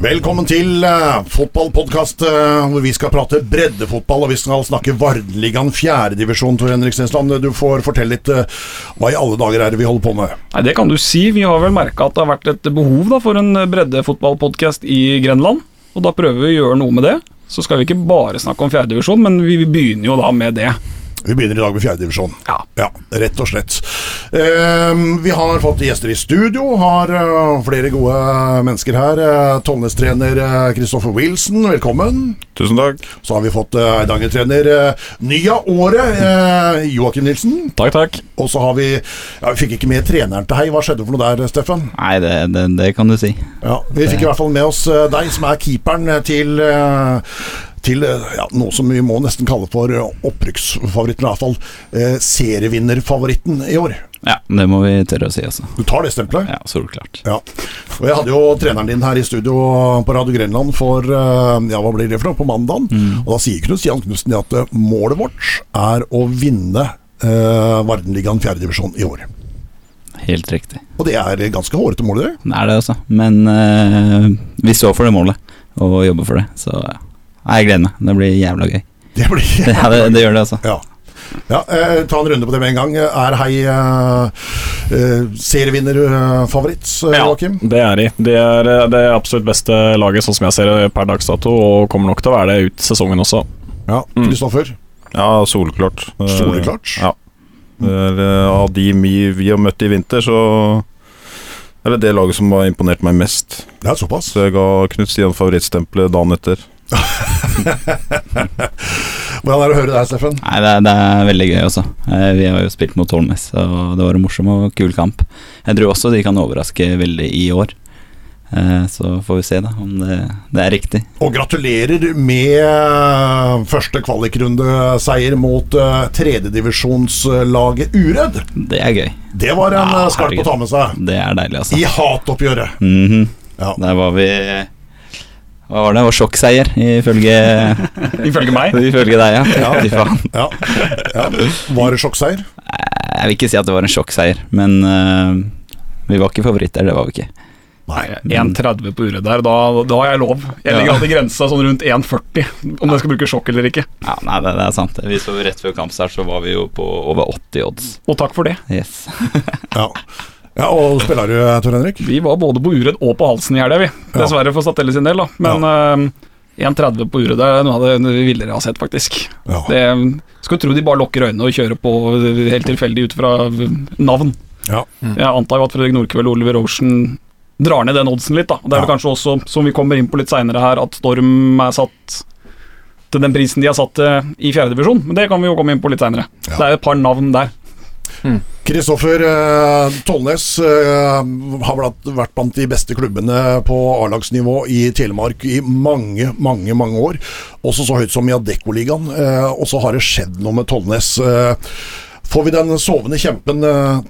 Velkommen til uh, fotballpodkast uh, hvor vi skal prate breddefotball og vi skal snakke Vardeligaen fjerdedivisjon. Tor Henrik Stensland, du får fortelle litt uh, hva i alle dager er det vi holder på med? Nei, Det kan du si. Vi har vel merka at det har vært et behov da, for en breddefotballpodkast i Grenland. Og da prøver vi å gjøre noe med det. Så skal vi ikke bare snakke om fjerdedivisjon, men vi begynner jo da med det. Vi begynner i dag med fjerdedivisjon. Ja. ja. Rett og slett. Uh, vi har fått gjester i studio. Har uh, flere gode mennesker her. Uh, Tollnes-trener Kristoffer Wilson, velkommen. Tusen takk. Så har vi fått uh, Eidanger-trener ny av året, Joakim Nilsen. Takk, takk. Og så har vi ja, Vi fikk ikke med treneren til Hei. Hva skjedde for noe der, Steffen? Nei, det, det, det kan du si. Ja, Vi fikk i hvert fall med oss deg, som er keeperen til til ja, noe som vi må nesten kalle for opprykksfavoritten, i hvert fall eh, serievinnerfavoritten i år. Ja, det må vi tørre å si, altså. Du tar det stempelet? Ja, solklart. Ja. Og jeg hadde jo treneren din her i studio på Radio Grenland for ja, hva blir det for noe, på mandagen. Mm. Og da sier Knut Stian Knutsen at målet vårt er å vinne eh, Vardenligaen fjerdedivisjon i år. Helt riktig. Og det er ganske hårete mål, det? Det er det, altså. Men eh, vi står for det målet og jobber for det. Så ja. Jeg gleder meg. Det blir jævla gøy. Det blir ja, det, det, gjør det, altså. Ja. ja eh, ta en runde på det med en gang. Er Hei eh, eh serievinnerfavoritt, eh, Joakim? Ja, det er de. Det er eh, det absolutt beste laget, sånn som jeg ser det per dags dato, og kommer nok til å være det ut sesongen også. Ja, Kristoffer? Mm. Ja, soleklart. Soleklart? Ja. Er, av de vi har møtt i vinter, så er det det laget som har imponert meg mest. Det er såpass? Så jeg ga Knut Stian favorittstempelet dagen etter. Hvordan er det å høre her, Steffen? Nei, det, det, er veldig gøy, også. Eh, vi har jo spilt mot Tolnes, og det var en morsom og kul kamp. Jeg tror også de kan overraske veldig i år. Eh, så får vi se da om det, det er riktig. Og gratulerer med første kvalikrundeseier mot tredjedivisjonslaget Uredd. Det er gøy. Det var en ja, skarp å ta med seg. Det er deilig, altså. I hatoppgjøret. Mm -hmm. ja. Der var vi hva var det? Og sjokkseier, ifølge Ifølge meg? Ifølge deg, ja. ja. ja. ja. Var det sjokkseier? Jeg vil ikke si at det var en sjokkseier, men uh, vi var ikke favoritter, det var vi ikke. Nei, 1,30 på uret der, da, da, har jeg lov. Jeg ligger alltid grensa sånn rundt 1,40, om jeg skal bruke sjokk eller ikke. Ja, nei, det, det, er sant. Vi så Rett før kampstart så var vi jo på over 80 odds. Og takk for det. Yes. ja ja, Og spiller du, Tor Henrik? Vi var både på uret og på Halsen i helga, vi. Dessverre for Statelle sin del, da. Men ja. uh, 1,30 på Uredd er noe av det villere jeg har sett, faktisk. Ja. Det Skulle tro de bare lukker øynene og kjører på helt tilfeldig ut fra navn. Ja. Mm. Jeg antar jo at Fredrik Nordkveld og Oliver Ocean drar ned den oddsen litt, da. Det er vel kanskje også, som vi kommer inn på litt seinere her, at Storm er satt til den prisen de har satt uh, i fjerdedivisjon. Men det kan vi jo komme inn på litt seinere. Det er et par navn der. Kristoffer mm. Tollnes uh, har vært blant de beste klubbene på A-lagsnivå i Telemark i mange, mange mange år. Også så høyt som i Adeccoligaen. Uh, og så har det skjedd noe med Tollnes. får vi den sovende kjempen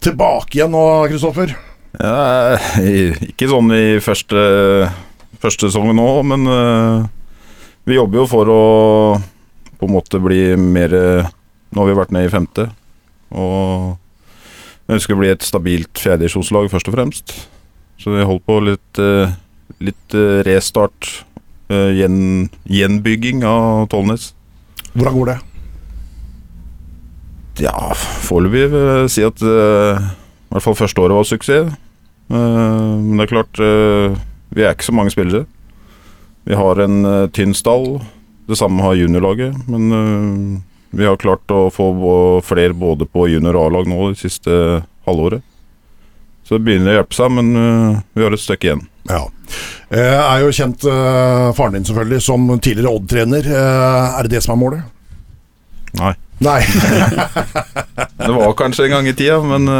tilbake igjen nå, Kristoffer? Ja, ikke sånn i første, første sesong nå, men vi jobber jo for å på en måte bli mer Nå har vi vært nede i femte. Og vi ønsker å bli et stabilt fjerdedivisjonslag, først og fremst. Så vi holder på litt, eh, litt eh, restart, eh, gjen, gjenbygging av Tollnes. Hvordan går det? Ja, foreløpig vil jeg si at i hvert fall første året var suksess. Men det er klart, vi er ikke så mange spillere. Vi har en tynn stall. Det samme har juniorlaget. Men vi har klart å få flere både på junior- A-lag nå det siste halvåret. Så det begynner å hjelpe seg, men uh, vi har et stykke igjen. Ja. Jeg er jo kjent uh, faren din selvfølgelig som tidligere Odd-trener. Er det det som er målet? Nei. Nei. det var kanskje en gang i tida, men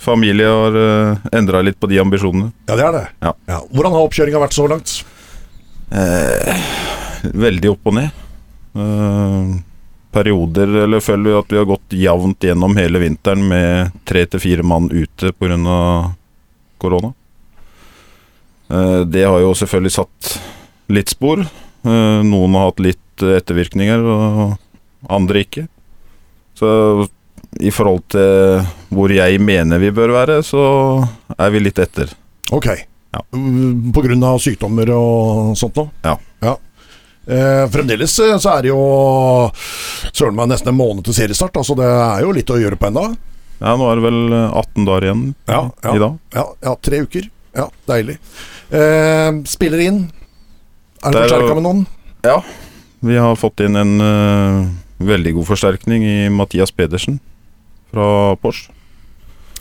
familie har uh, endra litt på de ambisjonene. Ja, det er det. Ja. Ja. Hvordan har oppkjøringa vært så langt? veldig opp og ned. Uh, perioder eller føler vi at vi har gått jevnt gjennom hele vinteren med tre til fire mann ute pga. korona. Eh, det har jo selvfølgelig satt litt spor. Eh, noen har hatt litt ettervirkninger, og andre ikke. Så i forhold til hvor jeg mener vi bør være, så er vi litt etter. Ok, Ja. Mm, På grunn av sykdommer og sånt noe? Ja. Eh, fremdeles eh, så er det jo søren meg nesten en måned til seriestart. Altså det er jo litt å gjøre på ennå. Ja, nå er det vel 18 dager igjen Ja, ja. i dag. Ja, ja, tre uker. Ja, deilig. Eh, spiller inn. Er det Det er forsterka med noen? Ja, vi har fått inn en uh, veldig god forsterkning i Mathias Pedersen fra Porsch.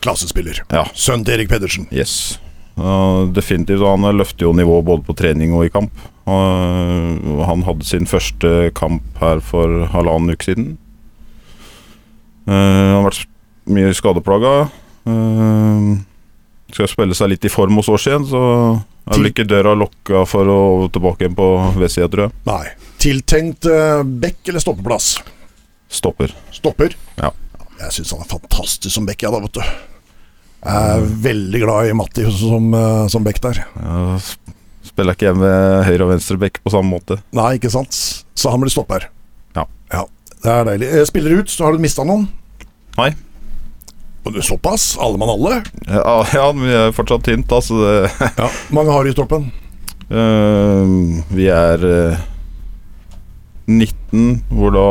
Klassespiller. Ja. Sønnen til Erik Pedersen. Yes. Definitivt. Han løfter jo nivået både på trening og i kamp. Han hadde sin første kamp her for halvannen uke siden. Eh, han har vært mye skadeplaga. Uh, skal spille seg litt i form hos oss igjen, så er vel ikke døra lukka for å tilbake igjen på V-sida, tror jeg. Nei. Tiltenkt eh, bekk eller stoppeplass? Stopper. Stopper? Ja. Jeg syns han er fantastisk som bekk, jeg, da, vet du. Jeg er veldig glad i Matti som, eh, som back der. Ja, spiller ikke jeg med høyre- og venstreback på samme måte. Nei, ikke sant? Så han blir stopper. Ja. ja. Det er deilig. Spiller Spiller ut, så har du mista noen? Nei. Men du, Såpass? Alle mann alle? Ja, ja vi er fortsatt tynt, da, så det Ja. Mange har du i troppen? Uh, vi er uh, 19, hvor da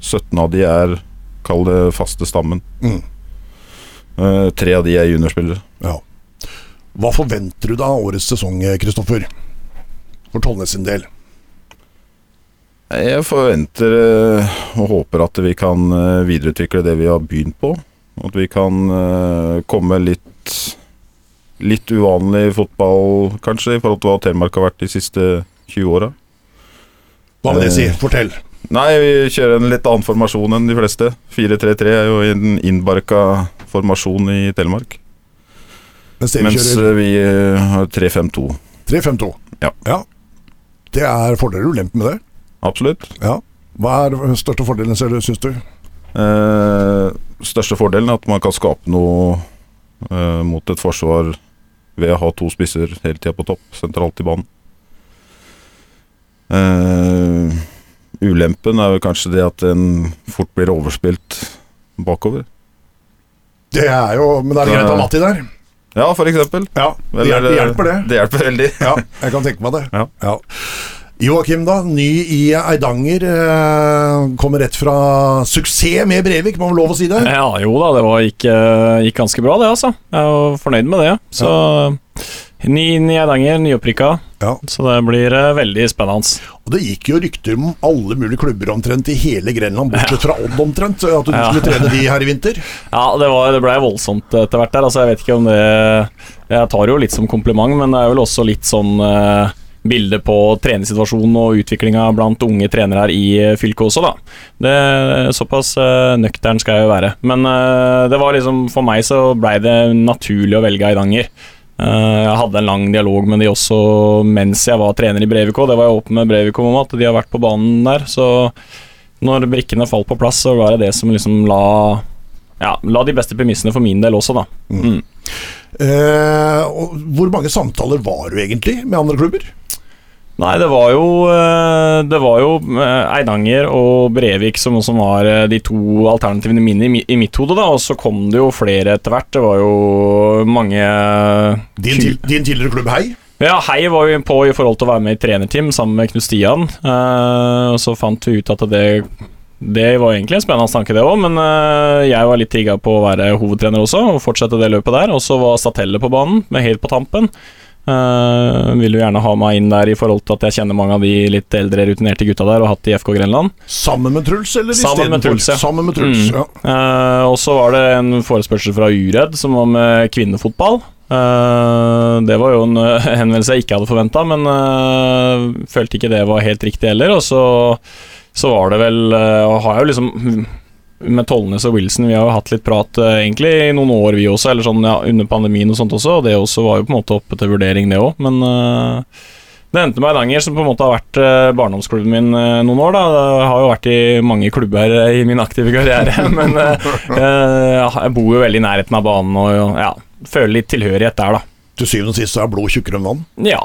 17 av de er Kall det faste stammen. Mm. Eh, tre av de er juniorspillere. Ja. Hva forventer du da av årets sesong, Kristoffer? For Tollnes sin del. Jeg forventer eh, og håper at vi kan eh, videreutvikle det vi har begynt på. At vi kan komme litt Litt uvanlig fotball, kanskje, i forhold til hva Telemark har vært de siste 20 åra. Hva vil det si? Fortell. Nei, vi kjører en litt annen formasjon enn de fleste. 4-3-3 er jo en innbarka formasjon i Telemark. Mens Mens eh, vi eh, har 3-5-2. 3-5-2. Ja. ja. Det er fordeler og ulemper med det. Absolutt. Ja. Hva er den største fordelen, syns du? Eh, største fordelen er at man kan skape noe eh, mot et forsvar ved å ha to spisser hele tida på topp, sentralt i banen. Eh, ulempen er vel kanskje det at en fort blir overspilt bakover. Det er jo Men det er greit å ha Matti der. Ja, for eksempel. Ja, det hjelper, hjelper, hjelper det. Det hjelper veldig. Ja, jeg kan tenke meg det. Ja. Joakim, da. Ny i Eidanger. Eh, kommer rett fra suksess med Brevik, må vel lov å si det? Ja, jo da, det var, gikk, eh, gikk ganske bra, det, altså. Jeg var fornøyd med det. Så ny inn i Eidanger, nyopprykka. Ja. Så det blir eh, veldig spennende. Og det gikk jo rykter om alle mulige klubber omtrent i hele Grenland, bortsett fra Odd omtrent, at du skulle trene de her i vinter. Ja, det, var, det ble voldsomt etter hvert der. Altså, jeg vet ikke om det Jeg tar jo litt som kompliment, men det er vel også litt sånn eh, bilde på treningssituasjonen og utviklinga blant unge trenere her i eh, fylket også, da. Det, såpass uh, nøktern skal jeg jo være. Men eh, det var liksom For meg så blei det naturlig å velge Eidanger. Eh, jeg hadde en lang dialog med de også mens jeg var trener i Brevik. Det var jeg åpen med Brevik om at de har vært på banen der. Så når brikkene falt på plass, så var det det som liksom la ja, la de beste premissene for min del også, da. Mm. Eh, og hvor mange samtaler var du egentlig med andre klubber? Nei, det var jo eh, Det var jo eh, Eidanger og Brevik som, som var eh, de to alternativene mine i, i mitt hode, da. Og så kom det jo flere etter hvert. Det var jo mange Din, til, din tidligere klubb Hei? Ja, Hei var jo på i forhold til å være med i trenerteam sammen med Knut Stian. Eh, og så fant vi ut at det det var egentlig en spennende tanke, det òg, men eh, jeg var litt trigga på å være hovedtrener også, og fortsette det løpet der. Og så var Statelle på banen, med helt på tampen. Uh, vil jo gjerne ha meg inn der i forhold til at jeg kjenner mange av de litt eldre, rutinerte gutta der, og hatt i FK Grenland. Sammen med Truls, eller Sammen med? Truls, ja. Sammen med Truls, Mm. ja. Eh, og så var det en forespørsel fra Uredd som var med kvinnefotball. Uh, det var jo en henvendelse jeg ikke hadde forventa, men følte ikke det var helt riktig heller. Og så, så var det vel Og har jeg jo liksom med Tollnes og Wilson Vi har jo hatt litt prat eh, egentlig i noen år, vi også, eller sånn ja, under pandemien og sånt også. Og det også var jo på en måte oppe til vurdering, det òg. Men eh, det endte med Eidanger, som på en måte har vært eh, barndomsklubben min eh, noen år. da Jeg har jo vært i mange klubber eh, i min aktive karriere, men eh, jeg bor jo veldig i nærheten av banen og ja, føler litt tilhørighet der, da. Til syvende og sist er blod tjukkere enn vann. Ja,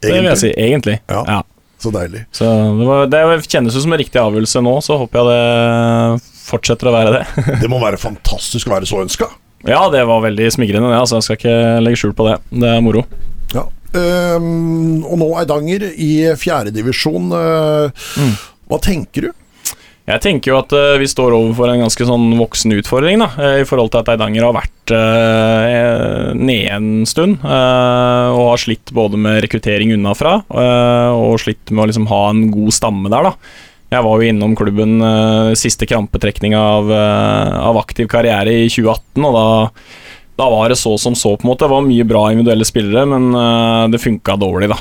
det vil jeg si. Egentlig. Ja. Ja. Så deilig. Så det, var, det kjennes ut som en riktig avgjørelse nå, så håper jeg det fortsetter å være det. Det må være fantastisk å være så ønska. ja, det var veldig smigrende, det. Altså, jeg skal ikke legge skjul på det. Det er moro. Ja. Um, og nå Eidanger i fjerdedivisjon. Mm. Hva tenker du? Jeg tenker jo at eh, vi står overfor en ganske sånn voksen utfordring, da, eh, i forhold til at Eidanger har vært uh, nede en stund. Uh, og har slitt både med rekruttering unnafra uh, og slitt med å liksom ha en god stamme der, da. Jeg var jo innom klubben uh, siste krampetrekning av, uh, av aktiv karriere i 2018, og da da var det så som så, på en måte. Det var mye bra individuelle spillere, men uh, det funka dårlig, da.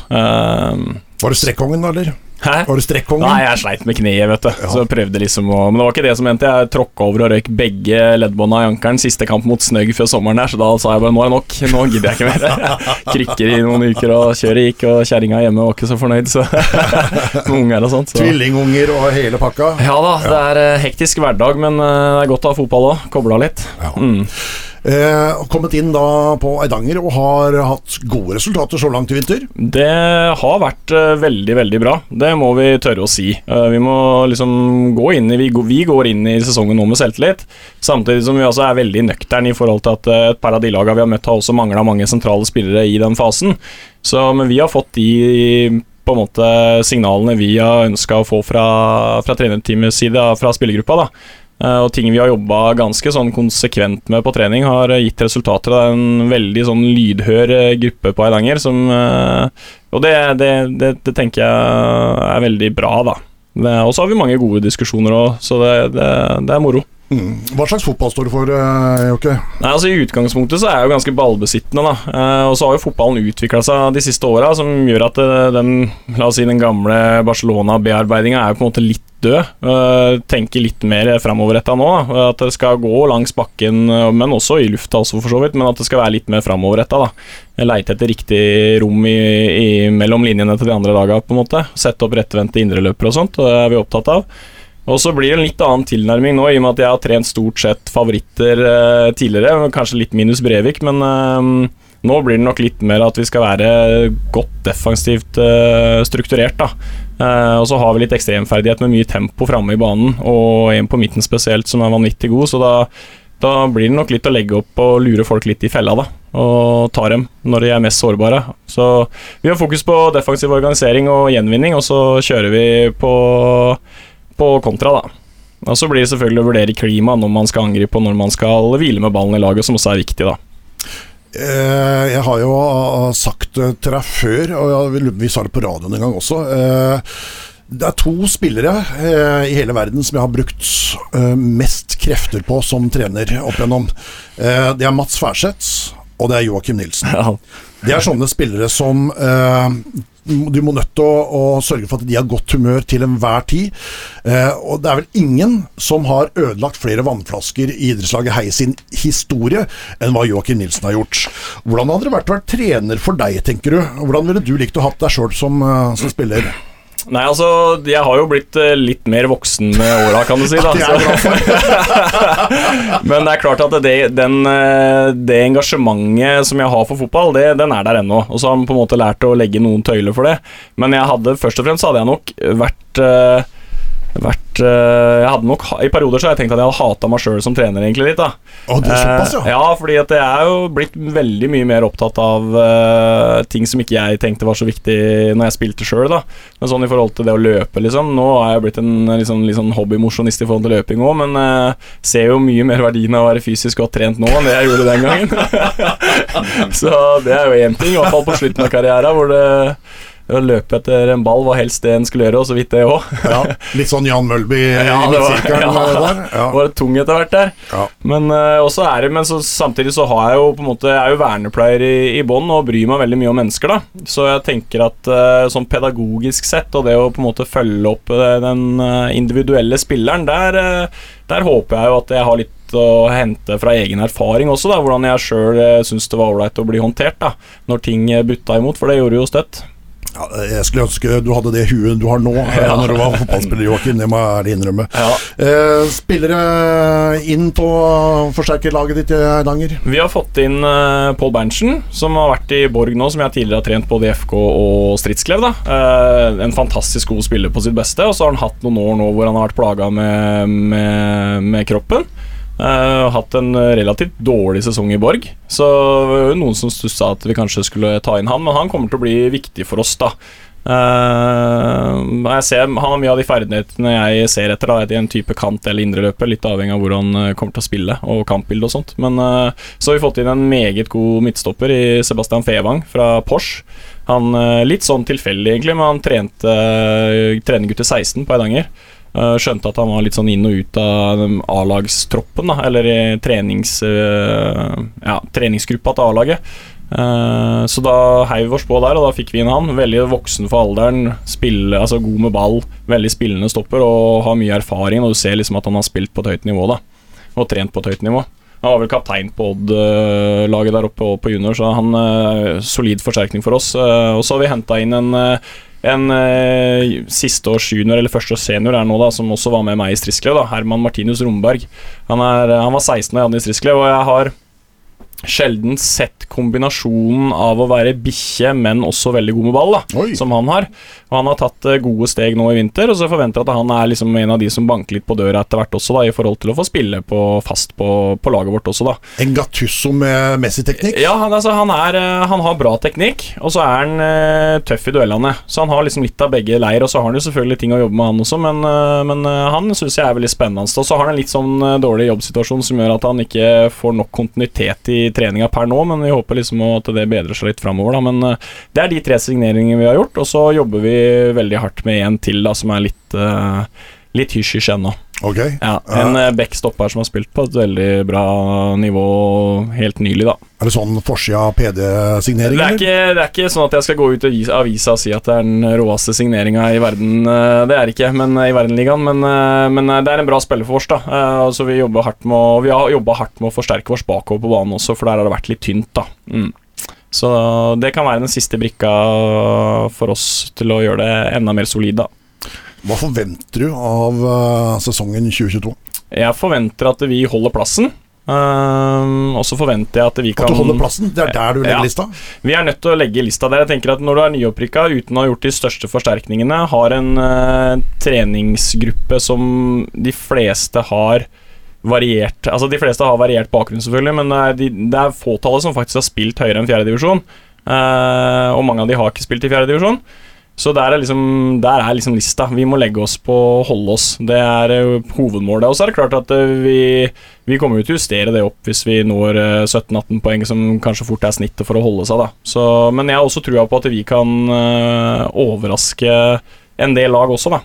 Var du strekkongen, da, eller? Hæ? Var du strekkongen? Nei, jeg sleit med kneet, vet du. Ja. Så prøvde liksom å Men det var ikke det som hendte. Jeg tråkka over og røyk begge leddbånda i ankelen siste kamp mot Snøgg før sommeren der, så da sa jeg bare nå er det nok. Nå gidder jeg ikke mer. Krykker i noen uker, og kjøret gikk, og kjerringa hjemme var ikke så fornøyd, så Med unger og sånt. Så. Tvillingunger og hele pakka? Ja da, det er eh, hektisk hverdag, men eh, det er godt å ha fotball òg. Kobla litt. Ja. Mm. Eh, kommet inn da på Eidanger og har hatt gode resultater så langt i vinter. Det har vært eh, veldig, veldig bra. Det må vi tørre å si. Eh, vi må liksom gå inn i vi, går- inn i sesongen nå med selvtillit, samtidig som vi også er veldig nøkterne i forhold til at eh, et par av de lagene vi har møtt, har også mangla mange sentrale spillere i den fasen. Så, men vi har fått de på en måte signalene vi har ønska å få fra, fra trenerteamets side, fra spillergruppa. da og ting vi har jobba ganske sånn konsekvent med på trening, har eh, gitt resultater. Det er en veldig sånn lydhør eh, gruppe på Eidanger som eh, Og det, det, det, det tenker jeg er veldig bra, da. Og så har vi mange gode diskusjoner òg, så det, er moro. Mm. Hva slags fotball står du for, eh, Jokke? Nei, altså I utgangspunktet så er jeg jo ganske ballbesittende, da. Eh, og så har jo fotballen utvikla seg de siste åra, som gjør at eh, den La oss si den gamle Barcelona-bearbeidinga er jo på en måte litt død. Tenke tenker litt mer framoverretta nå. da. At det skal gå langs bakken, eh, men også i lufta, også for så vidt. Men at det skal være litt mer framoverretta. Leite etter riktig rom i, i, mellom linjene til de andre laga, på en måte. Sette opp rettvendte indreløpere og sånt. Det er vi opptatt av. Og så blir det en litt annen tilnærming nå, i og med at jeg har trent stort sett favoritter eh, tidligere. Kanskje litt minus Brevik, men eh, nå blir det nok litt mer at vi skal være godt defensivt eh, strukturert. da. Eh, og så har vi litt ekstremferdighet med mye tempo framme i banen, og en på midten spesielt som er vanvittig god, så da, da blir det nok litt å legge opp og lure folk litt i fella, da. Og ta dem når de er mest sårbare. Så vi har fokus på defensiv organisering og gjenvinning, og så kjører vi på på kontra, da. Og så blir det selvfølgelig å vurdere klima når man skal angripe og når man skal hvile med ballen i laget, som også er viktig, da. Eh, jeg har jo eh, sagt det til deg før, og vi sa det på radioen en gang også. Eh, det er to spillere eh, i hele verden som jeg har brukt eh, mest krefter på som trener opp igjennom. Eh, det er Mats Færseth, og det er Joakim Nilsen. Ja. Det er sånne spillere som eh, du må nødt til å, å sørge for at de har godt humør til enhver tid. Eh, og det er vel ingen som har ødelagt flere vannflasker i idrettslaget Hei sin historie enn hva Joakim Nilsen har gjort. Hvordan hadde det vært å være trener for deg, tenker du? Hvordan ville du likt å ha deg sjøl som, eh, som spiller? Nei, altså, jeg har jo blitt eh, litt mer voksen med åra, kan du si. da. Men det er klart at det, den, eh, det engasjementet som jeg har for fotball, det, den er der ennå. Og så har man på en måte lært å legge noen tøyler for det. Men jeg hadde, først og fremst hadde jeg nok vært eh, vært uh, Jeg hadde nok I perioder så har jeg tenkt at jeg hadde hata meg sjøl som trener, egentlig litt. da oh, det er såpass, ja. Uh, ja, fordi at jeg er jo blitt veldig mye mer opptatt av uh, ting som ikke jeg tenkte var så viktig når jeg spilte sjøl. Men sånn i forhold til det å løpe, liksom. Nå er jeg blitt en liksom, liksom hobbymosjonist i forhold til løping òg, men uh, ser jo mye mer verdien av å være fysisk godt trent nå enn det jeg gjorde den gangen. så det er jo én ting, i hvert fall på slutten av karrieren, hvor det å løpe etter en ball var helst det en skulle gjøre, og så vidt det òg. ja. Litt sånn Jan Mølby i Ja, midtsirkelen ja. eh, der. Ja. Var tung etter hvert der. Ja. Men eh, det Men så, samtidig så har jeg jo på en måte Jeg er jo vernepleier i, i bånn og bryr meg veldig mye om mennesker, da. Så jeg tenker at eh, sånn pedagogisk sett, og det å på en måte følge opp den individuelle spilleren, der, der håper jeg jo at jeg har litt å hente fra egen erfaring også, da, hvordan jeg sjøl syns det var ålreit å bli håndtert da når ting butta imot, for det gjorde jo støtt. Ja, jeg skulle ønske du hadde det huet du har nå, eh, Ja. når du var fotballspiller, Joakim. Det må jeg ærlig innrømme. Ja. Eh, spillere inn på forsterkerlaget ditt i Eidanger? Vi har fått inn uh, Pål Berntsen, som har vært i Borg nå, som jeg tidligere har trent både i FK og Stridsklev. da. Eh, en fantastisk god spiller på sitt beste, og så har han hatt noen år nå hvor han har vært plaga med, med, med kroppen. Eh, hatt en relativt dårlig sesong i Borg. Så det var jo noen som stussa at vi kanskje skulle ta inn han, men han kommer til å bli viktig for oss, da. Uh, ser, han har mye av de ferdighetene jeg ser etter, da, i en type kant eller indreløper, litt avhengig av hvor han eh, kommer til å spille og kampbilde og sånt. Men uh, så har vi fått inn en meget god midtstopper i Sebastian Fevang fra Porsche. Han, uh, litt sånn tilfeldig, egentlig, men han trente uh, trener gutter 16 på Eidanger. Eh, skjønte at han var litt sånn inn og ut av A-lagstroppen, eller i trenings, eh, ja, treningsgruppa til A-laget. Eh, så da heiv vi oss på der, og da fikk vi inn han. Veldig voksen for alderen, spille, altså god med ball, veldig spillende stopper og har mye erfaring. Og du ser liksom at han har spilt på et høyt nivå, da, og trent på et høyt nivå. Han var vel kaptein på Odd-laget der oppe på junior, så han uh, solid forsterkning for oss. Uh, og så har vi henta inn en, uh, en uh, sisteårs junior, eller førsteårs senior er nå, da, som også var med meg i Strisklev, da, Herman Martinus Romberg. Han, er, han var 16 da jeg hadde i Strisklev, og jeg har sjelden sett kombinasjonen av å være bikkje, men også veldig god med ball, da, Oi. som han har. Og Han har tatt eh, gode steg nå i vinter, og så forventer jeg at han er liksom en av de som banker litt på døra etter hvert også, da, i forhold til å få spille på, fast på, på laget vårt også, da. En Gattusso med Messi-teknikk. Ja, han, altså, han, er, eh, han har bra teknikk, og så er han uh, tøff i duellene. Så han har liksom litt av begge leir, og så har han jo selvfølgelig ting å jobbe med, han også, men, uh, men uh, han syns jeg er veldig spennende. Og så har han en litt sånn dårlig jobbsituasjon som gjør at han ikke får nok kontinuitet i treninga per nå, men vi håper liksom at det bedrer seg litt framover, da. Men eh, det er de tre signeringene vi har gjort, og så jobber vi veldig hardt med en til, da, som er litt uh, Litt hysj-hysj ennå. Ok. Ja, en uh, backstopper som har spilt på et veldig bra nivå helt nylig, da. Er det sånn forsida PD-signering, Det det er ikke sånn at jeg skal gå ut i avis- avisa og si at det er den råeste signeringa i verden. eh, Det er ikke, men i Verdenligaen. Men, eh, men eh, det er en bra spiller for oss, da. Eh, Så vi jobber hardt med å, vi har jobba hardt med å forsterke oss bakover på banen også, for der har det vært litt tynt, da. Mm. Så det kan være den siste brikka for oss til å gjøre det enda mer solid, da. Hva forventer du av eh, sesongen 2022? Jeg forventer at vi holder plassen. eh, og så forventer jeg at vi kan At du holder plassen? Det er der du legger Ja. lista? Vi er nødt til å legge lista der. Jeg tenker at Når du er nyopprykka uten å ha gjort de største forsterkningene, har en uh, treningsgruppe som de fleste har variert Altså De fleste har variert bakgrunn, selvfølgelig, men det er, de, det er fåtallet som faktisk har spilt høyere enn fjerdedivisjon. Uh, og mange av de har ikke spilt i fjerdedivisjon. Så der er, liksom, der er liksom lista. Vi må legge oss på å holde oss. Det er eh, hovedmålet. Og så er det klart at eh, vi, vi kommer jo til å justere det opp hvis vi når eh, 17-18 poeng, som kanskje fort er snittet for å holde seg. da så, Men jeg har også trua på at vi kan eh, overraske en del lag også, da.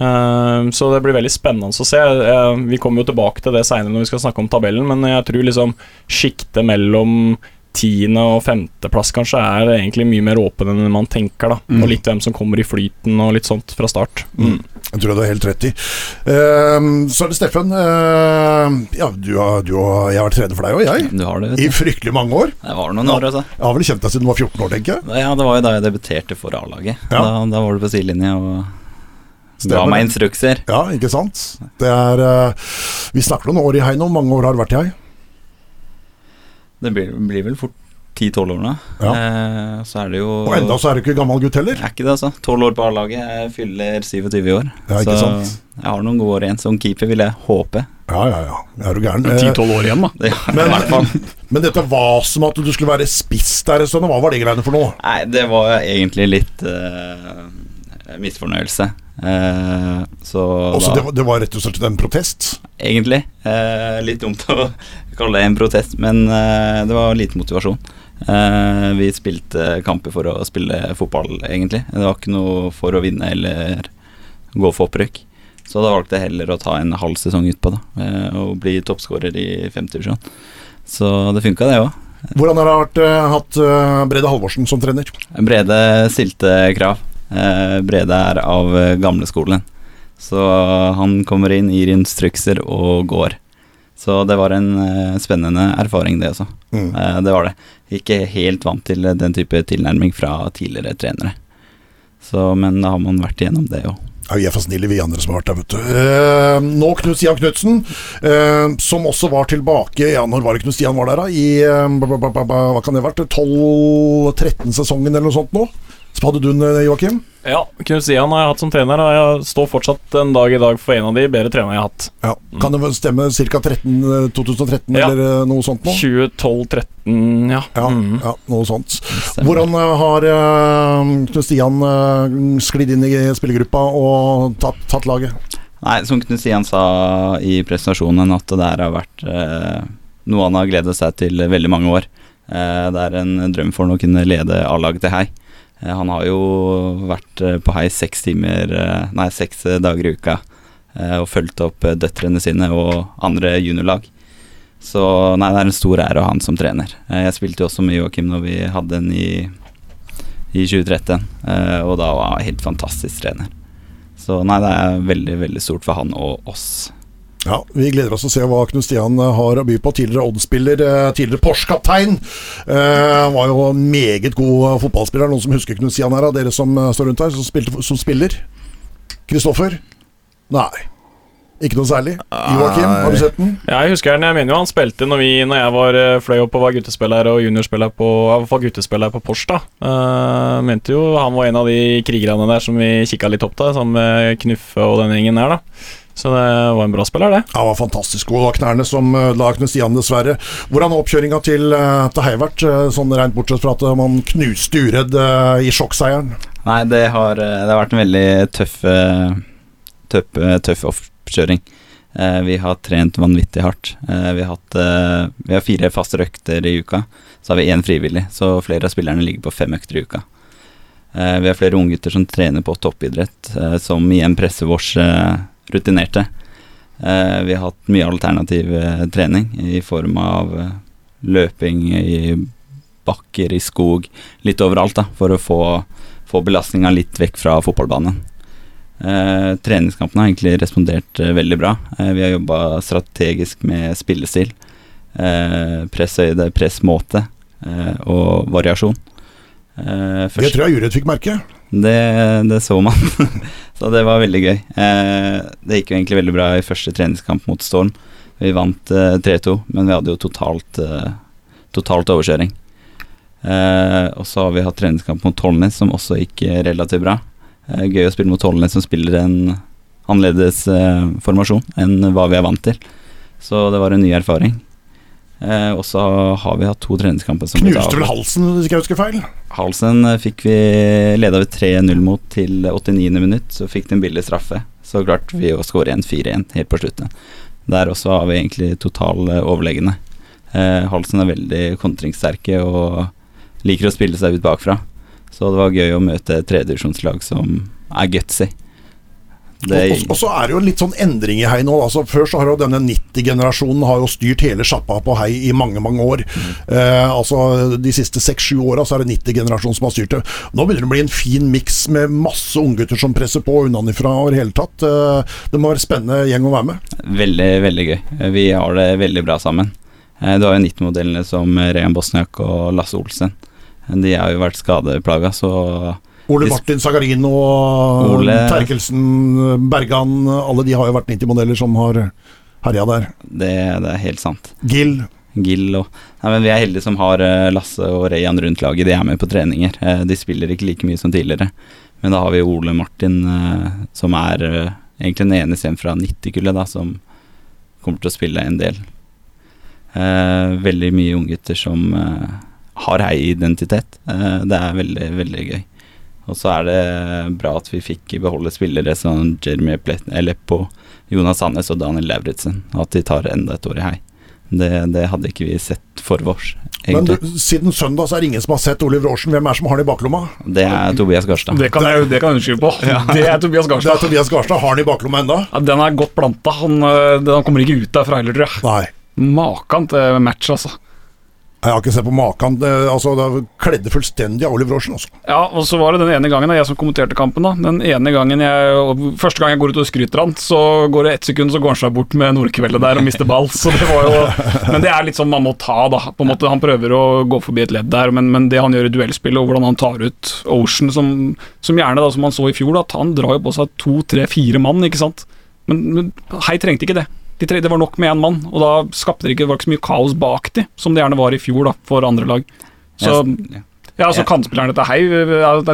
Eh, så det blir veldig spennende å se. Eh, vi kommer jo tilbake til det seinere når vi skal snakke om tabellen, men jeg tror liksom sjiktet mellom tiende- og femteplass kanskje er egentlig mye mer åpen enn man tenker. da Mm. Og litt hvem som kommer i flyten og litt sånt fra start. Mm. Jeg tror du har helt rett i. Uh, så er det Steffen. Uh, ja, du har, du har, jeg har vært trener for deg og jeg. Du har det, I fryktelig mange år. Det var noen år, altså. Jeg har vel kjent deg siden du var 14 år, tenker jeg. Ja, det var jo da jeg debuterte for A-laget. Ja. Da, da var du på sidelinje og ga Stemmer meg instrukser. Ja, ikke sant? Det er uh, Vi snakker noen år i Heino. Mange år har det vært i hei. Det blir, blir vel fort 10-12 årene. Ja. Eh, så er det jo Og enda så er du ikke gammel gutt heller. Er ikke det, altså. 12 år på A-laget. Jeg fyller 27 i år. Ja, ikke så sant? jeg har noen gode år igjen. Som keeper vil jeg håpe. Ja, ja, ja. Er du gæren? 10-12 år igjen, da. Det, Men- i hvert fall. men dette var som at du skulle være spiss der en stund. Hva var det greiene for noe? Nei, det var egentlig litt uh, misfornøyelse. Eh, så Også da det, var- det var rett og slett en protest? Egentlig. Eh, litt dumt å kalle det en protest, men eh, det var lite motivasjon. Eh, vi spilte kamper for å spille fotball, egentlig. Det var ikke noe for å vinne eller gå for opprykk. Så da valgte jeg heller å ta en halv sesong utpå da, eh, og bli toppskårer i femte divisjon. Så det funka, det òg. Hvordan har det vært hatt Brede Halvorsen som trener? Brede stilte krav. Brede er av gamleskolen. Så han kommer inn, gir instrukser og går. Så det var en uh, spennende erfaring, det også. Mm. Uh, det var det. Ikke helt vant til den type tilnærming fra tidligere trenere. Så, men da har man vært igjennom det òg. Ja, vi er for snille, vi andre som har vært der, vet du. Eh, nå Knut Stian Knutsen, eh, som også var tilbake Ja, når var det Knut Stian var der, da? I eh, Hva kan det ha vært? 12-13-sesongen eller noe sånt nå? Du eh, Joakim? Ja, Knut har jeg hatt som trener, og jeg står fortsatt en dag i dag for en av de bedre trenerne jeg har hatt. Ja. Kan det stemme ca. 2013 Ja. eller eh, noe sånt nå? 2012-13, ja. Ja, Mm. ja, noe sånt. Stemmer. Hvordan eh, har Knut Stian eh, sklidd inn i spillergruppa og tatt, tatt laget? Nei, som Knut Stian sa i presentasjonen, at det der har vært eh, noe han har gledet seg til veldig mange år. Eh, det er en drøm for ham å kunne lede A-laget til Hei. Eh, han har jo vært eh, på Hei seks timer eh, Nei, seks dager i uka og fulgt opp døtrene sine og andre juniorlag. Så nei, det er en stor ære å ha han som trener. Jeg spilte jo også med Joakim når vi hadde den i, i 2013, eh, og da var han helt fantastisk trener. Så nei, det er veldig, veldig stort for han og oss. Ja, Vi gleder oss til å se hva Knut Stian eh, har å by på. Tidligere Odd-spiller, eh, tidligere Porsche-kaptein. Eh, var jo en meget god fotballspiller. Noen som husker Knut Stian her, av dere som eh, står rundt her, som, spilte, som spiller? Kristoffer? Nei. Ikke noe særlig. Joakim, har du sett den? Ja, jeg husker den. Jeg mener jo han spilte når, vi, når jeg var fløy opp og var guttespiller og juniorspiller på, fall guttespiller på Porsche. da. uh, mente jo han var en av de krigerne der som vi kikka litt opp til, sammen med Knuffe og den gjengen der. da. Så det var en bra spiller, det. Ja, var fantastisk god. Det var knærne som la Knut Stian, dessverre. Hvordan har oppkjøringa til, eh, til Hei vært, eh, sånn rent bortsett fra at eh, man knuste Uredd eh, i sjokkseieren? Nei, det har, eh, det har vært en veldig tøff, eh, tøff, eh, tøff oppkjøring. Eh, Vi har trent vanvittig hardt. Eh, Vi har, hatt, eh, vi har fire faste økter i uka. Så har vi én frivillig, så flere av spillerne ligger på fem økter i uka. Eh, Vi har flere unggutter som trener på toppidrett, eh, som igjen presser vårs eh, rutinerte. Eh, Vi har hatt mye alternativ eh, trening i form av eh, løping i bakker, i skog, litt overalt, da, for å få få belastninga litt vekk fra fotballbanen. Eh, treningskampene har egentlig respondert eh, veldig bra. Eh, vi har jobba strategisk med spillestil, eh, presshøyde, pressmåte eh, og variasjon. Eh, Det tror jeg Uredd fikk merke. Det, det så man. så det var veldig gøy. Eh, det gikk jo egentlig veldig bra i første treningskamp mot Storm. Vi vant eh, 3-2, men vi hadde jo totalt, eh, totalt overkjøring. Eh, og så har vi hatt treningskamp mot Tollnes, som også gikk eh, relativt bra. Eh, gøy å spille mot Tollnes, som spiller en annerledes eh, formasjon enn hva vi er vant til. Så det var en ny erfaring. Eh, og så har vi hatt to treningskamper som Knuste vel halsen, hvis ikke jeg husker feil. Halsen eh, fikk vi leda ved 3-0 mot til 89. minutt, så fikk de en billig straffe. Så klarte vi å skåre 1-4-1 helt på slutten. Der også har vi egentlig total eh, overlegne. Eh, Halsen er veldig kontringssterke og liker å spille seg ut bakfra. Så det var gøy å møte et tredjedivisjonslag som er gutsy. Og, så er det jo litt sånn endring i Hei nå. Altså, før så har jo denne 90-generasjonen har jo styrt hele sjappa på Hei i mange, mange år. Eh, altså De siste seks-sju åra så er det 90-generasjonen som har styrt det. Nå begynner det å bli en fin miks med masse unggutter som presser på unnanifra og i det hele tatt. Eh, det må være spennende gjeng å være med. Veldig, veldig gøy. Vi har det veldig bra sammen. Eh, Du har jo 90-modellene som Rehan Bosniak og Lasse Olsen. De har jo vært skadeplaga, så Ole Martin Sagarino og Ole- Terkelsen, Bergan, alle de har jo vært 90-modeller som har herja der. det, det er helt sant. Gill. Gill og Nei, men Vi er heldige som har eh, Lasse og Reyan rundt laget. De er med på treninger. Eh, De spiller ikke like mye som tidligere. Men da har vi Ole Martin, eh, som er egentlig den eneste fra 90-kullet, da, som kommer til å spille en del. Veldig mye unggutter som har hei-identitet. Eh, det er veldig, veldig gøy. Og så er det bra at vi fikk beholde spillere som Jeremy Plet- Jonas Sandnes og Daniel Lauritzen. At de tar enda et år i hei. Det, det hadde ikke vi sett for oss, Men du, siden søndag så er det ingen som har sett Oliver Rorsen. Hvem er det som har den i baklomma? Det er Tobias Garstad. Det kan jeg, det kan jeg unnskylde på. Det er Tobias Det er Tobias Garstad. Har den i baklomma enda? Ja, den er godt planta. Han, øh, den- kommer ikke ut derfra heller, tror jeg. Nei. Makan til match, altså. Jeg har ikke sett på maken. Det, altså, det kledde fullstendig av Oliver Aarsen. Altså. Ja, og så var det den ene gangen, da, jeg som kommenterte kampen, da. Den ene gangen jeg Første gang jeg går ut og skryter han, så går det ett sekund, så går han seg bort med Nordkveldet der og mister ball. Så det var jo Men det er litt sånn man må ta, da. På en måte Han prøver å gå forbi et ledd der, men, men det han gjør i duellspillet, og hvordan han tar ut Ocean, som, som gjerne, da, som han så i fjor, at han drar jo på seg to, tre, fire mann, ikke sant. Men, men Hei trengte ikke det. De tre, det var nok med én mann, og da skapte det ikke, det var ikke så mye kaos bak de, som det gjerne var i fjor da, for andre lag. Så ja. Altså Ja. Kantspillerne til Hei,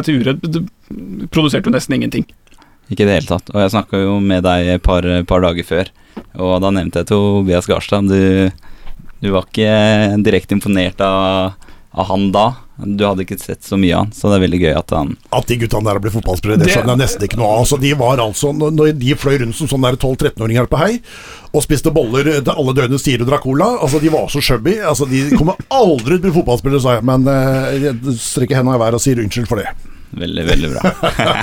til uredd, produserte jo nesten ingenting. Ikke i det hele tatt. Og jeg snakka jo med deg et par, par dager før, og da nevnte jeg Tobias Garstad. Du, du var ikke direkte imponert av, av han da. Du hadde ikke sett så mye av han, så det er veldig gøy at han At de guttene der blitt fotballspillere, det skjønner jeg nesten ikke noe av. Altså, de var altså, når de fløy rundt som sånne der 12-13-åringer på hei, og spiste boller til alle døgnets tider og drakk cola, altså de var så chubby. Altså, de kommer aldri til å bli fotballspillere, sa jeg, men eh, jeg strekker hendene i været og sier unnskyld for det. Veldig, veldig bra.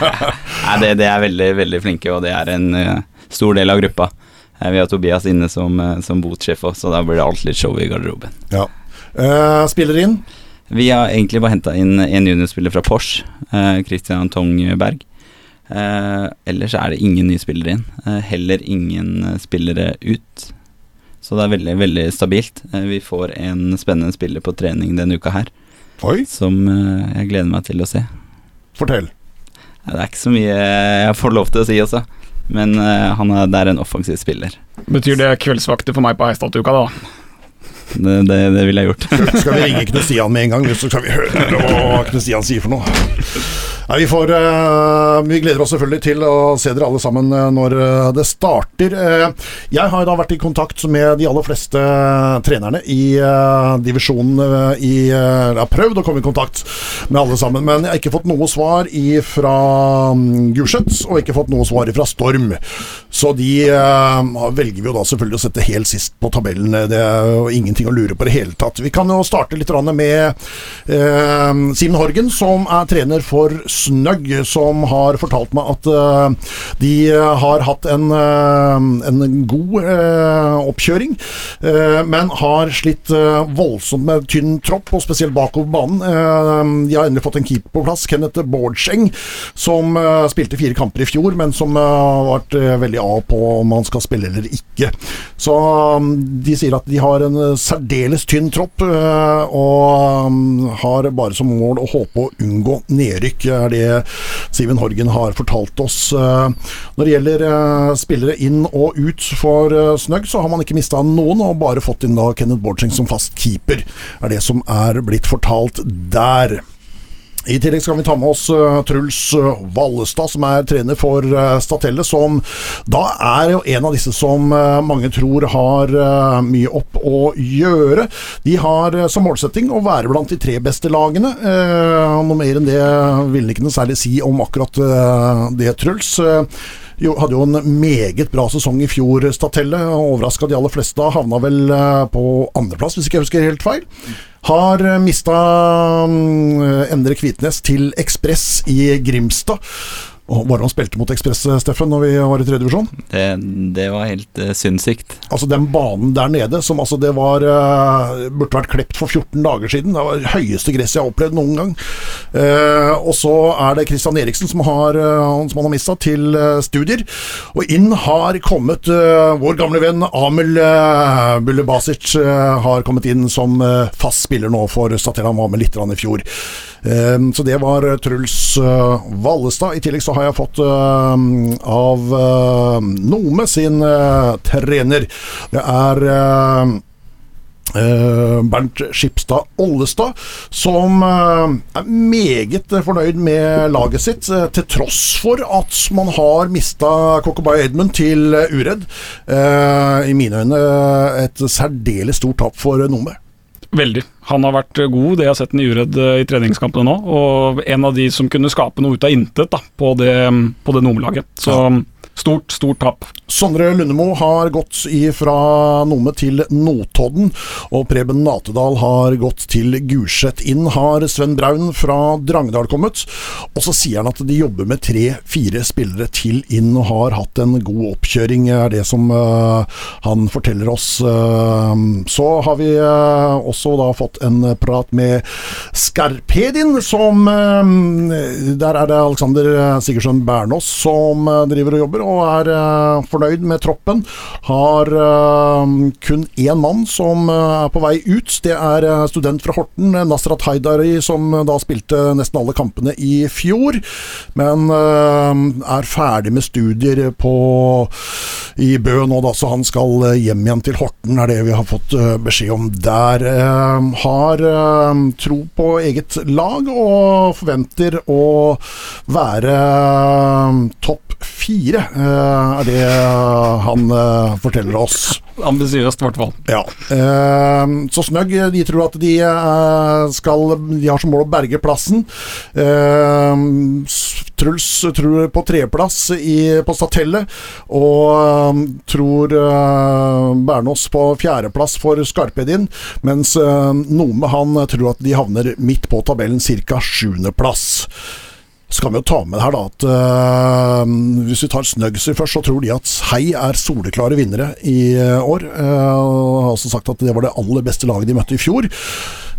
Nei, det, det er veldig, veldig flinke, og det er en uh, stor del av gruppa. Eh, vi har Tobias inne som, uh, som botsjef òg, så da blir det alltid litt show i garderoben. Ja. Uh, spiller inn. Vi har egentlig bare henta inn en juniorspiller fra Porsche, eh, Christian Tongberg. Eh, ellers er det ingen nye spillere inn. Eh, heller ingen spillere ut. Så det er veldig, veldig stabilt. Eh, vi får en spennende spiller på trening denne uka her, Oi, som eh, jeg gleder meg til å se. fortell. Det er ikke så mye jeg får lov til å si altså. men eh, han er, det er en offensiv spiller. Betyr det kveldsvakter for meg på Heistadtuka, da? Det, det, det ville jeg gjort. Skal vi ringe Knut Stian med en gang, så skal vi høre hva Knut Stian sier for noe. Nei, vi, får, eh, vi gleder oss selvfølgelig til å se dere alle sammen eh, når eh, det starter. Jeg har da vært i kontakt med de aller fleste trenerne i divisjonen. i, jeg har prøvd å komme i kontakt med alle sammen, men jeg har ikke fått noe svar fra Gulset, og ikke fått noe svar fra Storm. Så de velger vi jo da selvfølgelig å sette helt sist på tabellen. Det er jo ingenting å lure på i det hele tatt. Vi kan jo starte litt med Simen Horgen, som er trener for Snøgg, som har fortalt meg at uh, de har hatt en, uh, en god uh, oppkjøring, eh, men har slitt eh, voldsomt med tynn tropp, og spesielt bakover banen. Eh, de har endelig fått en keeper på plass, Kenneth Bårdseng, som eh, spilte fire kamper i fjor, men som eh, har vært eh, veldig av på om han skal spille eller ikke. Så um, de sier at de har en eh, særdeles tynn tropp, eh, og um, har bare som mål å håpe å unngå nedrykk, er det Simen Horgen har fortalt oss. Eh, Når det gjelder eh, spillere inn og ut for eh, Snøgg, så har man ikke mista noen, og bare fått inn da Kenneth Bårdskjeng som fast keeper, er det som er blitt fortalt der. I tillegg skal vi ta med oss eh, Truls eh, Vallestad, som er trener for uh, Statelle, som da er jo en av disse som eh, mange tror har eh, mye opp å gjøre. De har eh, som målsetting å være blant de tre beste lagene. Eh, noe mer enn det vil ikke noe særlig si om akkurat eh, det, Truls. Eh, jo, hadde jo en meget bra sesong i fjor, Statelle. Overraska de aller fleste. Havna vel eh, på andreplass, hvis ikke jeg husker helt feil. Har mista Endre Kvitnes til Ekspress i Grimstad. Og det han spilte mot Ekspress, Steffen, når vi var i tredje divisjon? Det, det var helt uh, sinnssykt. Altså Den banen der nede, som altså det var uh, burde vært klept for 14 dager siden. Det var det høyeste gresset jeg har opplevd noen gang. Uh, og så er det Christian Eriksen som, har, uh, som han har mista, til eh, studier. Og inn har kommet eh, vår gamle venn Amel uh, Bulle Basic. eh, har kommet inn som eh, fast spiller nå for Statera. Han var med litt i fjor. Eh, så det var eh, Truls eh, Vallestad. I tillegg så har jeg fått eh, av Nome sin trener. Det er Bernt Skipstad Ollestad, som er meget fornøyd med laget sitt, til tross for at man har mista Kokobai Edmund til uredd. I mine øyne et særdeles stort tap for Nome. Veldig. Han har vært god, det jeg har sett den i uredd eh, i treningskampene nå. Og en av de som kunne skape noe ut av intet da, på det, på det nummerlaget. Så stort, stort tap. Sondre Lundemo har gått fra Nome til Notodden, og Preben Natedal har gått til Gulset. Inn har Sven Braun fra Drangedal kommet, og så sier han at de jobber med tre-fire spillere til inn og har hatt en god oppkjøring, er det som uh, han forteller oss. Uh, så har vi uh, også da fått en prat med Skarpedin, som Der er det Alexander Sigurdsson Bernås som driver og jobber, og er fornøyd fornøyd med troppen. Har eh, kun én mann som eh, er på vei ut. Det er eh, student fra Horten, Nasrat Haidari, som da spilte nesten alle kampene i fjor. Men er ferdig med studier på i Bø nå, da, så han skal hjem igjen til Horten, er det vi har fått beskjed om der. Har tro på eget lag og forventer å være topp fire, eh, er det han eh, forteller oss. Ambisiøst, i hvert fall. Ja. Eh, så Snøgg de tror at de eh, skal De har som mål å berge plassen. Eh, Truls tror på tredjeplass på Statellet, og eh, tror eh, Bernås på fjerdeplass for Skarpedin, mens eh, Nome han tror at de havner midt på tabellen, ca. sjuendeplass. Så kan vi jo ta med her da at uh, hvis vi tar Snuggsy først, så tror de at Hei er soleklare vinnere i øh, år. Uh, har også sagt at det var det aller beste laget de møtte i fjor.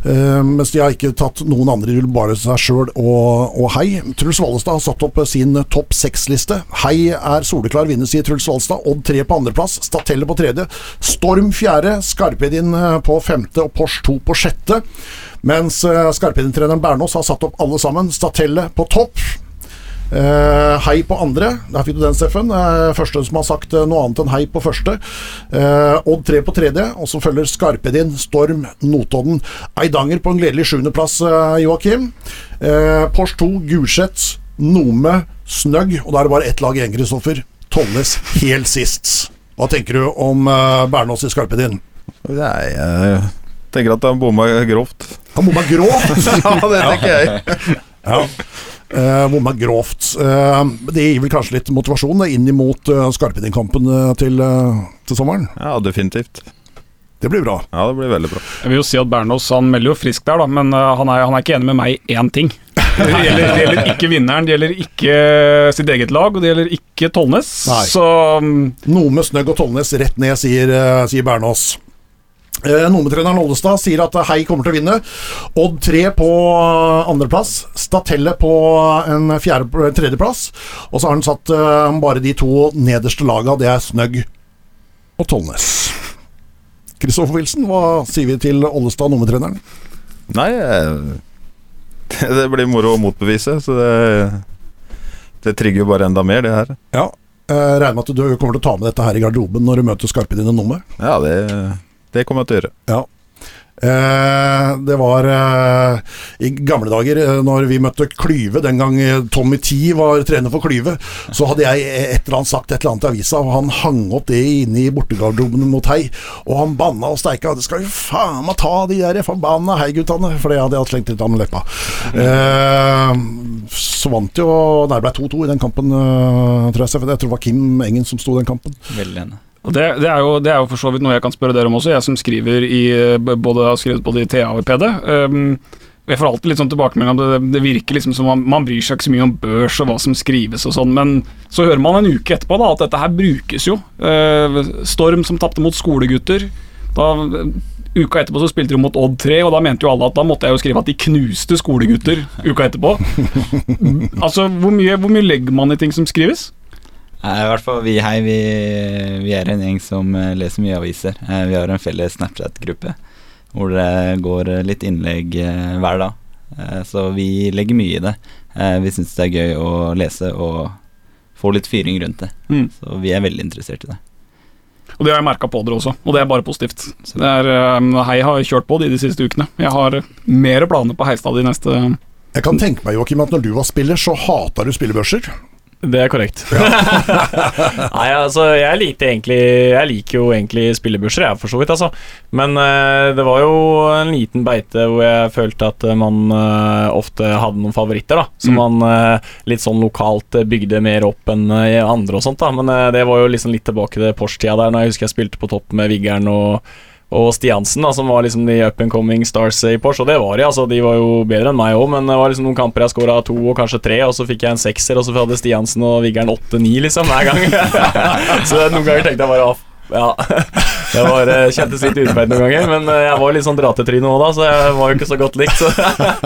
Uh, mens de har ikke tatt noen andre, bare seg sjøl og, og Hei. Truls Vallestad har satt opp sin topp seks-liste. Hei er soleklar vinner, sier Truls Vallestad. Odd 3 på andreplass, Statelle på tredje. Storm fjerde, Skarpedin eh, på femte og Pors 2 på sjette. Mens uh, Skarpedin-treneren Bernås har satt opp alle sammen. Statelle på topp. Uh, hei på andre. Der fikk du den, Steffen. Uh, første som har sagt uh, noe annet enn hei på første. Eh, Odd 3 på tredje, og så følger Skarpedin, Storm, Notodden. Eidanger på en gledelig sjuendeplass, uh, Joakim. Eh, Pors 2, Gulset, Nome, Snøgg. Og da er det bare ett lag igjen, Kristoffer. Tollnes helt sist. Hva tenker du om eh, Bernås i Skarpedin? Nei, tenker at han bomma grovt. Han bomma grovt! ja, det tenker jeg. Ja. Uh, bomma grovt. Uh, det gir vel kanskje litt motivasjon det, inn mot uh, eh, til, eh, til sommeren. Ja, definitivt. Det blir bra. Ja, det blir veldig bra. Jeg vil jo si at Bernås han melder jo frisk der, da, men uh, han, er, han er ikke enig med meg i én ting. Det gjelder, det gjelder ikke vinneren, det gjelder ikke sitt eget lag, og det gjelder ikke Tollnes. Nei. Så Noe med Snøgg og Tollnes rett ned, sier, sier Bernås. Uh, Nome-treneren Ollestad sier at eh, Hei kommer til å vinne. Odd 3 på eh, andreplass. Statelle på en fjerde, tredjeplass. Og så har han satt eh, bare de to nederste laga, det er Snøgg og Tollnes. Kristoffer Wilson, hva sier vi til Ollestad, Nome-treneren? Nei, eh, det, blir moro å motbevise, så det Det trigger jo bare enda mer, det her. Ja. Regner med at du kommer til å ta med dette her i garderoben når du møter skarpe dine nummer? Ja, det, det kommer jeg til å gjøre. Ja. Eh, det var eh, i gamle dager, eh, når vi møtte Klyve, den gang eh, Tommy Tee var trener for Klyve, så hadde jeg et eller annet sagt et eller annet i avisa, og han hang opp det inne i bortegarderoben mot Hei, og han banna og steika. Det skal jo faen meg ta de der forbanna Hei-guttene, for det hadde jeg hatt slengt litt av med leppa. Eh, så vant jo Nei, det ble 2-2 i den kampen, eh, tror jeg. Steffen. Jeg tror det var Kim Engen som sto i den kampen. Veldig enig. Det, det, er jo, det er jo for så vidt noe jeg kan spørre dere om også, jeg som skriver i både, har skrevet både i TA og i PD. Um, jeg får alltid litt sånn tilbakemelding om det, det virker liksom som man, man bryr seg ikke så mye om børs og hva som skrives og sånn, men så hører man en uke etterpå da at dette her brukes jo. Eh, Storm som tapte mot skolegutter. Da, uka etterpå så spilte de mot Odd 3, og da mente jo alle at da måtte jeg jo skrive at de knuste skolegutter uka etterpå. altså, hvor mye, hvor mye legger man i ting som skrives? Nei, I hvert fall vi hei, vi, vi er en gjeng som eh, leser mye aviser. Eh, Vi har en felles Snapchat-gruppe hvor det går litt innlegg eh, hver dag. Eh, Så vi legger mye i det. Eh, Vi syns det er gøy å lese og få litt fyring rundt det. Mm. Så vi er veldig interessert i det. Og det har jeg merka på dere også, og det er bare positivt. Det er, Hei har kjørt på de de siste ukene. Jeg har mer planer på Heistad de neste Jeg kan tenke meg, Joakim, at når du var spiller, så hata du spillebørser. Det er korrekt. Nei, altså, jeg likte egentlig Jeg liker jo egentlig spillebørser, jeg, for så vidt, altså. Men uh, det var jo en liten beite hvor jeg følte at eh, man uh, ofte hadde noen favoritter, da. Som Mm. man uh, litt sånn lokalt bygde mer opp enn andre og sånt, da. Men det var jo liksom litt tilbake til Porsche-tida der, når jeg husker jeg spilte på topp med Viggern og og Stiansen, da, som var liksom de up and coming stars i Porsche. Og det var de, altså. De var jo bedre enn meg òg, men det var liksom noen kamper jeg skåra to og kanskje tre, og så fikk jeg en sekser, og så hadde Stiansen og Viggeren åtte-ni, liksom, hver gang. så noen ganger tenkte jeg bare «Å, Ja, det var, eh, kjentes litt utfeit noen ganger, men eh, jeg var litt sånn dratetryne òg da, så jeg var jo ikke så godt likt. Så,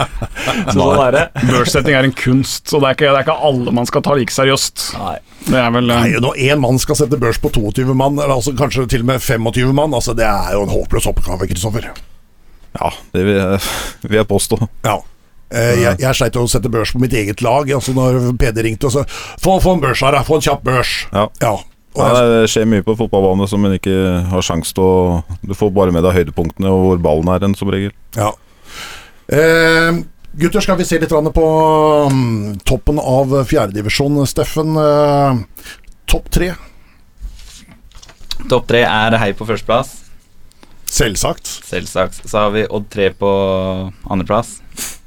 så sånn er det. Børssetting er en kunst, så det er ikke, det er ikke alle man skal ta like seriøst. Nei. Det er vel eh, Nei, Når én mann skal sette børs på 22 mann, eller altså kanskje til og med 25 mann, altså det er jo en håpløs oppgave, Kristoffer. Ja, det vil jeg, vil jeg påstå. Ja. Eh, jeg, jeg sleit å sette børs på mitt eget lag. Altså Når PD ringte og sa få, få en børs her. Få en kjapp børs. Ja. Ja, jeg, det skjer mye på fotballbane som en ikke har sjanse til å Du får bare med deg høydepunktene og hvor ballen er, enn som regel. ja. eh, gutter, skal vi se litt på mm, toppen av fjerdedivisjon. Steffen, eh, topp tre. Topp tre er Hei på førsteplass. Selvsagt. Selvsagt. Så har vi Odd 3 på andreplass.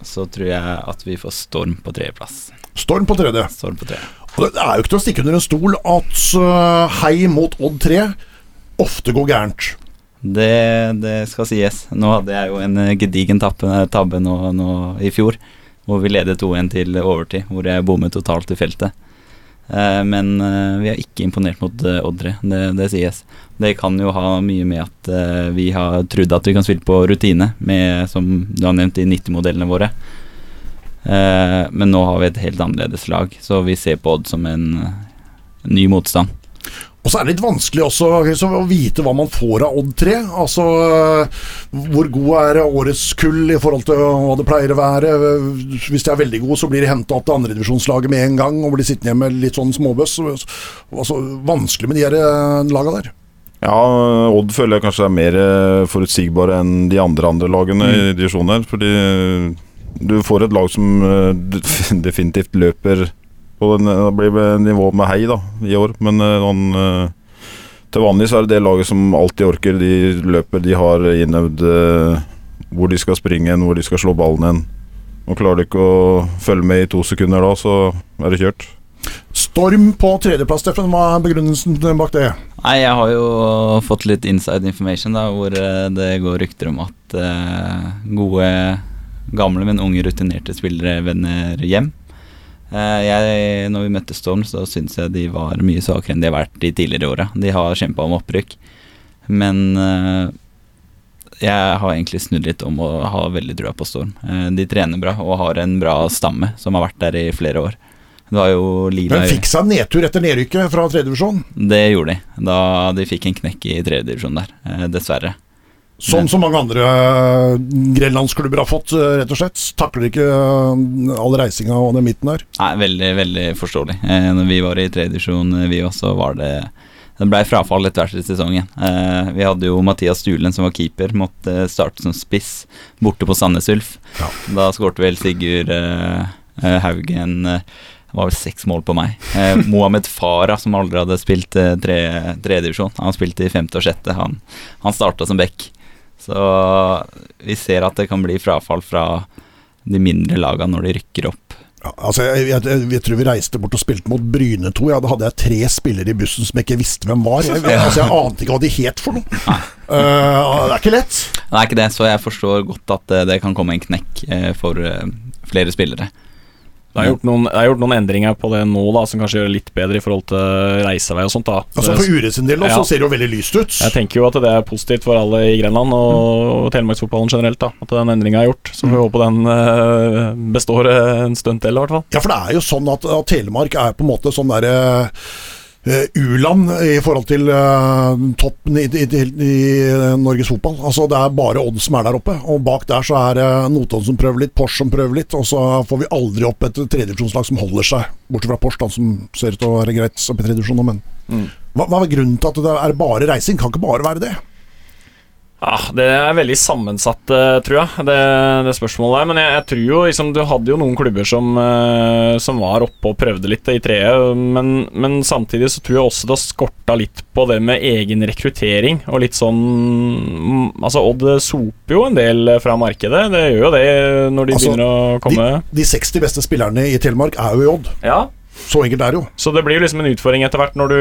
Så tror jeg at vi får Storm på tredjeplass. Storm på tredje. Storm på tredje. Det er jo ikke til å stikke under en stol at eh, hei mot Odd 3 ofte går gærent. Det, det skal sies. Nå hadde jeg jo en eh, gedigen tabbe, nå, nå i fjor, hvor vi ledet 2-1 til overtid, hvor jeg bommet totalt i feltet. Eh, men vi har ikke imponert mot Odd 3, det, det sies. Det kan jo ha mye med at vi har trodd at vi kan spille på rutine, med, som du har nevnt, de 90-modellene våre. Eh, men nå har vi et helt annerledes lag, så vi ser på Odd som en eh, ny motstand. Og så er det litt vanskelig også liksom, å vite hva man får av Odd 3. Altså hvor god er årets kull i forhold til hva det pleier å være. Hvis de er veldig gode, så blir de henta opp til andredivisjonslaget med en gang og blir sittende hjemme med litt sånn småbøss. Altså, vanskelig med de her øh, laga der. Ja, Odd føler jeg kanskje er mer eh, forutsigbare enn de andre andre lagene i divisjonen her. Fordi du får et lag som eh, definitivt løper på den, Det blir nivå med hei da, i år, men eh, han eh, Til vanlig så er det det laget som alltid orker. De løper, de har innøvd eh, hvor de skal springe hen, hvor de skal slå ballen hen. Og klarer du ikke å følge med i to sekunder da, så er det kjørt. Storm på tredjeplass, Steffen. Hva er begrunnelsen bak det? Nei, jeg har jo fått litt inside information, da, hvor eh, det går rykter om at eh, gode, gamle, men unge, rutinerte spillere vender hjem. Eh, jeg, når vi møtte Storm, så syns jeg de var mye svakere enn de har vært de tidligere åra. De har kjempa om opprykk, men eh, jeg har egentlig snudd litt om å ha veldig trua på Storm. Eh, de trener bra og har en bra stamme som har vært der i flere år. Det var jo Lila Men fikk seg nedtur etter nedrykket fra tredjedivisjon. det gjorde de, da de fikk en knekk i tredjedivisjon der, dessverre. Som så mange andre øh, grenlandsklubber har fått, øh, rett og slett. Takler ikke øh, all reisinga og den midten der. Nei, veldig, veldig forståelig. Eh, når vi var i tredjedivisjon, eh, vi også, var det Det ble frafall etter hvert i sesongen. Eh, vi hadde jo Mathias Stulen som var keeper, måtte eh, starte som spiss borte på Sandnes Ulf. Ja. Da skårte vel Sigurd eh, eh, Haugen eh, det var vel seks mål på meg. Eh, Mohammed Farah, som aldri hadde spilt eh, tre- tredjedivisjon, han spilte i femte og sjette. Han, han starta som back. Så vi ser at det kan bli frafall fra de mindre laga når de rykker opp. Ja, altså jeg, jeg, jeg tror vi reiste bort og spilte mot Bryne 2. Ja, da hadde jeg tre spillere i bussen som jeg ikke visste hvem var. Jeg, altså, jeg ante ikke hva de het for noe. Uh, det er ikke lett. Det er ikke det, så jeg forstår godt at det, det kan komme en knekk eh, for eh, flere spillere. Det er, gjort noen, er gjort noen endringer på det nå da som kanskje gjør det litt bedre i forhold til reisevei og sånt. da Altså For Ure sin del nå, Ja. så ser det jo veldig lyst ut. Jeg tenker jo at det er positivt for alle i Grenland og telemarksfotballen generelt. da At den endringa er gjort. Så får vi håpe den eh, består eh, en stund til, i hvert fall. Ja, for det er jo sånn at, at Telemark er på en måte sånn derre eh, U-land i forhold til eh, toppen i, i, i, i Norges fotball. Altså Det er bare Odd som er der oppe. Og bak der så er det Notodden som prøver litt, Porsch som prøver litt. Og så får vi aldri opp et tredjedivisjonslag som holder seg, bortsett fra Porsch, da, som ser ut til å være greit oppe i tredjedivisjon nå, men Mm. hva, hva er grunnen til at det er bare reising? Kan ikke bare være det. Ah, det er veldig sammensatt, eh, tror jeg, det, det spørsmålet der. Men jeg, jeg tror jo liksom Du hadde jo noen klubber som, eh, som var oppe og prøvde litt i treet. Men, men samtidig så tror jeg også det har skorta litt på det med egen rekruttering. Og litt sånn mm, Altså, Odd soper jo en del fra markedet. Det gjør jo det når de Altså, begynner å komme. De 60 beste spillerne i Telemark er jo i Odd. Ja, Så enkelt er det jo. Så det blir jo liksom en utfordring etter hvert når du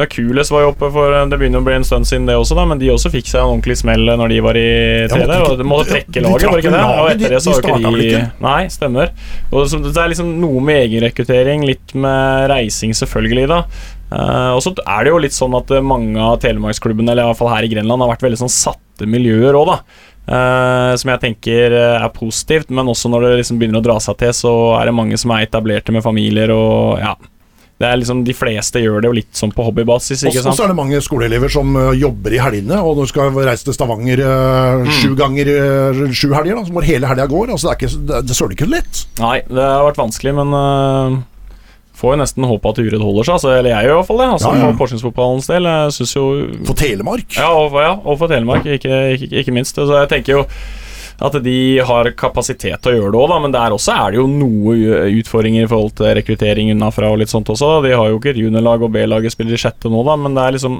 ja, Kules var jo oppe for Det begynner å bli en stund siden det også, da, men de også fikk seg en ordentlig smell når de var i tredje. Ja, og de måtte trekke laget, var ikke det? Og etter det så har ikke de ikke? Nei, stemmer. Og så Det er liksom noe med egenrekruttering, litt med reising selvfølgelig, da. Uh, og så er det jo litt sånn at mange av telemarksklubbene, eller i hvert fall her i Grenland, har vært veldig sånn satte miljøer òg, da. Eh, som jeg tenker eh, er positivt, men også når det liksom begynner å dra seg til, så er det mange som er etablerte med familier og ja. Det er liksom De fleste gjør det jo litt sånn på hobbybasis, Og så er det mange skoleelever som jobber i helgene, og når du skal reise til Stavanger Mm. sju ganger sju helger, da, så hvor hele helga går. Altså, det er ikke, det, det søler ikke lett. Nei, det har vært vanskelig, men uh, får jo nesten håpe at Uredd holder seg. Altså, eller jeg gjør i hvert fall det. Altså, Ja, ja. For Porsgrunnsfotballens del. Jeg synes jo For Telemark. Ja, og, ja, og for Telemark, ikke, ikke, ikke minst. Så jeg tenker jo at de har kapasitet til å gjøre det òg, men der også er det jo noe utfordringer i forhold til rekruttering unnafra og litt sånt også. De har jo ikke juniorlag, og B-laget spiller i sjette nå, da, men det er liksom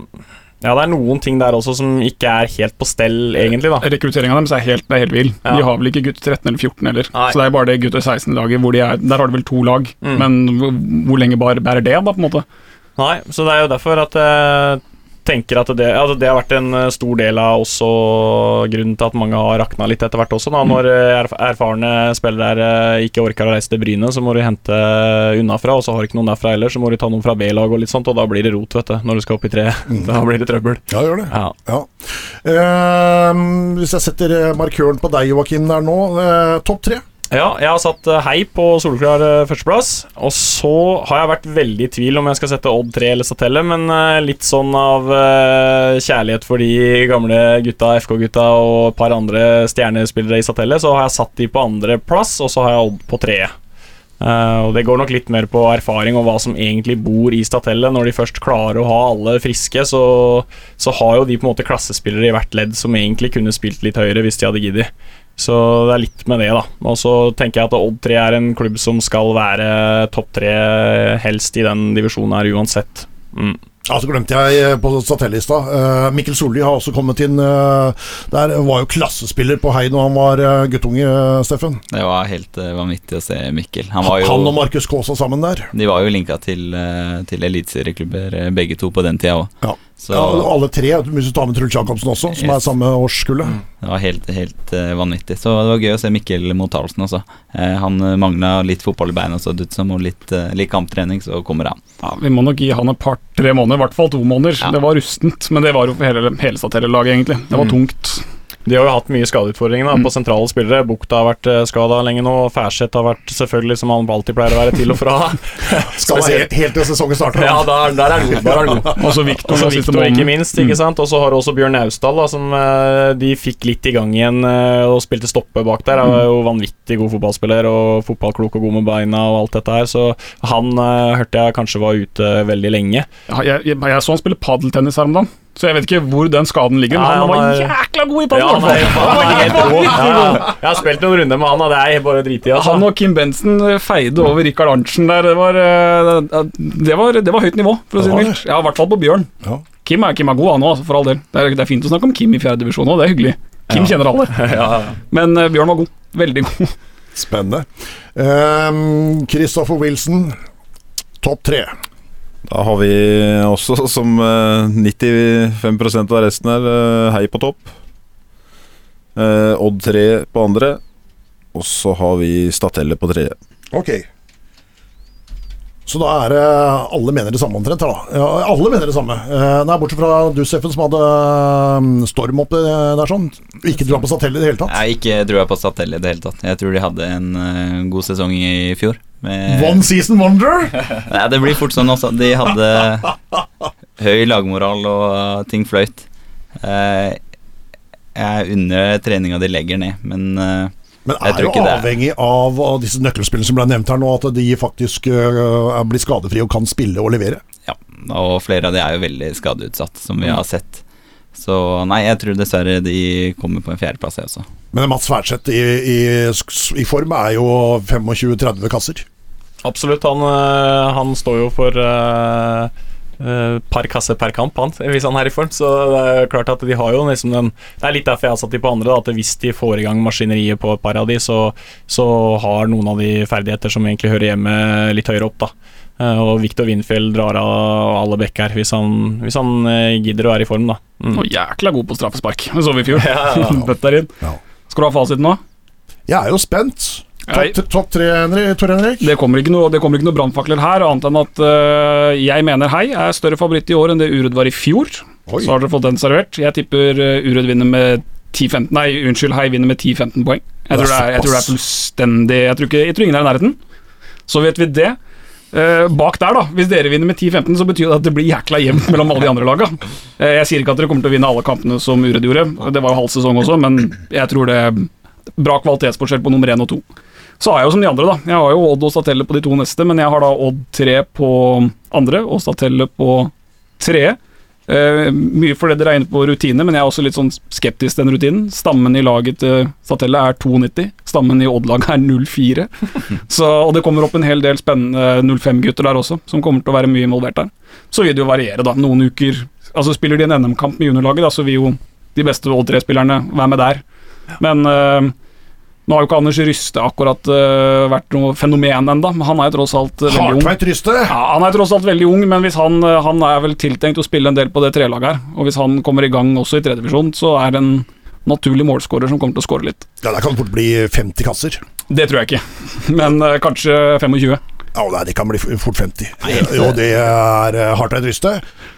Ja, det er noen ting der også som ikke er helt på stell, egentlig, da. Rekrutteringa deres er helt, er helt vill. Ja. De har vel ikke gutter 13 eller 14 heller. Nei. Så det er bare det gutter 16-laget hvor de er Der har de vel to lag, Mm. men hvor, hvor lenge bare bærer det, da, på en måte? Nei, så det er jo derfor at jeg tenker at det, altså det har vært en eh, stor del av også grunnen til at mange har rakna litt etter hvert også. Da. Når eh, erfarne spillere eh, ikke orker å reise til Bryne, så må de hente unnafra, og så har de ikke noen derfra heller, så må de ta noen fra B-lag og litt sånt, og da blir det rot, vet du, når du skal opp i tre. Da blir det trøbbel. Ja, gjør det. Ja. Ja. Uh, hvis jeg setter markøren på deg, Joakim, der nå. Uh, Topp tre. Ja, jeg har satt eh, hei på soleklar eh, førsteplass. Og så har jeg vært veldig i tvil om jeg skal sette Odd 3 eller Satelle, men eh, litt sånn av kjærlighet for de gamle gutta, FK-gutta og et par andre stjernespillere i Satelle, så har jeg satt de på andreplass, og så har jeg Odd på tredje. Uh, og Det går nok litt mer på erfaring og hva som egentlig bor i Statelle. Når de først klarer å ha alle friske, så, så har jo de på en måte klassespillere i hvert ledd som egentlig kunne spilt litt høyere hvis de hadde giddet. Så det er litt med det, da. Og så tenker jeg at Odd 3 er en klubb som skal være topp tre, helst i den divisjonen her uansett. Mm. Ja, så glemte jeg eh, på satellista. Uh, Mikkel Solli har også kommet inn. eh, der var jo klassespiller på Hei når han var eh, guttunge, eh, Steffen. Det var helt eh, vanvittig å se Mikkel. Han var jo Han og Markus Kaasa sammen der. De var jo linka til, til eliteserieklubber eh, begge to på den tida òg. Ja. Så Ja, og alle tre, hvis du tar med Truls Jacobsen også, som er samme årskullet. det var helt, helt uh, vanvittig. Så det var gøy å se Mikkel Motalsen også. Uh, han uh, mangla litt fotball i beina, så det ut som, og litt, uh, litt kamptrening, så kommer han. Ja, Vi må nok gi han et par-tre måneder, i hvert fall to måneder. Ja. Det var rustent, men det var jo for hele, hele Statelle-laget, egentlig. Det var Mm. tungt. De har jo hatt mye skadeutfordringer da, på sentrale spillere. Bukta har vært uh, skada lenge nå. Færseth har vært selvfølgelig, som han alltid pleier å være, til og fra. Skal være helt, helt til sesongen starter. ja, der, der er han god. Og så Victor, Og så da, siste Victor, ikke minst. ikke sant? Og så har du også Bjørn Naustdal, som eh, de fikk litt i gang igjen eh, og spilte stoppe bak der. Han er jo vanvittig god fotballspiller og fotballklok og god med beina og alt dette her. Så han eh, hørte jeg kanskje var ute veldig lenge. Ja, jeg, jeg, jeg så han spille padeltennis her om dagen, så jeg vet ikke hvor den skaden ligger. Men han, han var er- jækla god i padel! Ja, ja. Jeg har spilt noen runder med han, og det er bare drit i. Altså. Han og Kim Benson feide over Rikard Arntzen der. Det var, eh, det var, det var høyt nivå, for å si Det mildt. Ja, I hvert fall på Bjørn. Ja. Kim er, Kim er god, han òg, for all del. Det er, det er fint å snakke om Kim i fjerde divisjon òg, det er hyggelig. Kim Ja. kjenner alle. ja, ja. Men uh, Bjørn var god. Veldig god. Spennende. Kristoffer Christopher Wilson, topp tre. Da har vi også, som eh, 95% av resten her, eh, hei på topp. Eh, Odd 3 på andre. Og så har vi Statelle på tredje. Ok. Så da er det alle mener det samme omtrent da. Ja, alle mener det samme. Eh, nei, bortsett fra du, Steffen, som hadde eh, storm oppe der sånn. Ikke dra på Statelle i det hele tatt. Nei, ikke tror jeg på Statell i det hele tatt. Jeg tror de hadde en eh, god sesong i fjor. Med, One season wonder! Nei, det blir fort sånn også. De hadde høy lagmoral, og ting fløyt. Eh, jeg unner treninga de legger ned, men eh, Men er jo avhengig av, av disse nøkkelspillene som ble nevnt her nå, at de faktisk blir er skadefrie og kan spille og levere. ja. Og flere av de er jo veldig skadeutsatt, som vi har sett. Så nei, jeg tror dessverre de kommer på en fjerdeplass, jeg også. Men Mats Færseth i, i, i form er jo 25-30 kasser. Absolutt. Han, øh, han står jo for uh, par kasser per kamp, han, hvis han er i form. Så det er klart at de har jo liksom den Det er litt derfor jeg har satt de på andre, da, at hvis de får i gang maskineriet på et par av de, så, så har noen av de ferdigheter som egentlig hører hjemme litt høyere opp, da. Eh, og Viktor Windfjell drar av alle bekker hvis han, hvis han eh, gidder å være i form, da. Mm. Og jækla god på straffespark. Det så vi i fjor. Ja, inn. Ja. Skal du ha fasiten nå? Jeg er jo spent. Topp tre, Tor Henrik? Det kommer ikke noe, det noe brannfakler her, annet enn at uh, jeg mener Hei er større favoritt i år enn det Urud var i fjor. Oi. Så har dere fått den servert. Jeg tipper Urud vinner med 10-15 Nei, unnskyld, Hei vinner med 10-15 poeng. Jeg tror, det er, jeg tror det er fullstendig jeg tror, ikke, jeg tror ingen er i nærheten. Så vet vi det. Eh, bak der, da, hvis dere vinner med 10-15, så betyr det at det blir jækla jevnt mellom alle de andre laga. Eh, jeg sier ikke at dere kommer til å vinne alle kampene som Uredd gjorde, det var jo halv sesong også, men jeg tror det er bra kvalitetsforskjell på nummer én og to. Så har jeg jo som de andre, da. Jeg har jo Odd og Statelle på de to neste, men jeg har da Odd 3 på andre og Statelle på tredje. Eh, mye fordi dere er inne på rutine, men jeg er også litt sånn skeptisk til den rutinen. Stammen i laget til Statelle er 92, stammen i Odd-laget er 04. Så, og det kommer opp en hel del spennende 05-gutter der også, som kommer til å være mye involvert der. Så vil det jo variere, da. Noen uker Altså Spiller de en NM-kamp med juniorlaget, da, så vil jo de beste Odd 3-spillerne være med der. Men eh, nå har jo ikke Anders Ryste akkurat uh, vært noe fenomen ennå, men han er jo tross alt uh, veldig ung. Hardtveit Ryste. Ja, Han er tross alt veldig ung, men hvis han, uh, han er vel tiltenkt å spille en del på det trelaget her. Og hvis han kommer i gang også i tredjevisjon, så er det en naturlig målskårer som kommer til å skåre litt. Ja, Der kan det fort bli 50 kasser. Det tror jeg ikke, men kanskje 25. Ja, nei, det kan bli fort 50. Jo, det er Hartveit Ryste.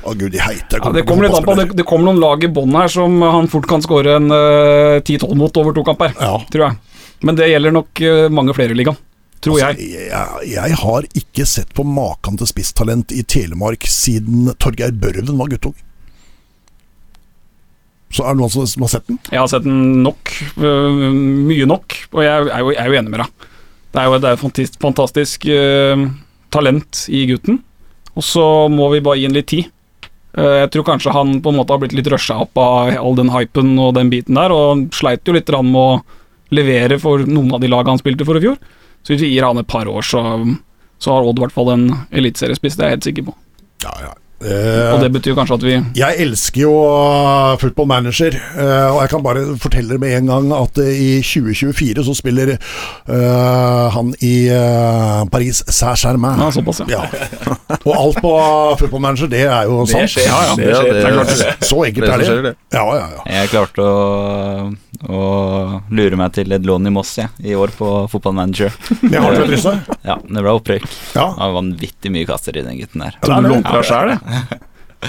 Å gud i heite. Ja, det kommer litt an på, det, det kommer noen lag i bånn her som han fort kan skåre en uh, 10-12 mot over to kamper, Ja. tror jeg. Men det gjelder nok eh, mange flere i ligaen, tror jeg. Altså, jeg. Jeg har ikke sett på maken til spisstalent i Telemark siden Torgeir Børven var guttung. Så er det noen som, har sett den? Jeg har sett den nok, øh, mye nok, og jeg er jo, jeg er jo enig med deg. Det er jo det er et fantastisk, fantastisk uh, talent i gutten, og så må vi bare gi ham litt tid. Uh, jeg tror kanskje han på en måte har blitt litt rusha opp av all den hypen og den biten der, og sleit jo litt med å levere for noen av de lagene han spilte for i fjor. Så hvis vi gir han et par år, så, så har Odd i hvert fall en eliteseriespiss, det er jeg helt sikker på. Ja, ja. Eh, Og det betyr kanskje at vi Jeg elsker jo uh, football manager, Uh, og jeg kan bare fortelle med en gang at uh, i 2024 så spiller eh, han i Paris Saint-Germain. Ja, såpass, ja. Ja. Og alt på football manager, det er jo sant. skjer. Ja, ja, Det, skjer, det, det er klart det Så enkelt er det. skjer, det. Ja, ja, ja. Jeg klarte å, å lure meg til et lån i Moss ja, i år på fotballmanager. Det har du Ja, det ble opprykk. Ja. Det var vanvittig mye kasser i den gutten der. Så du lånte deg sjæl, det?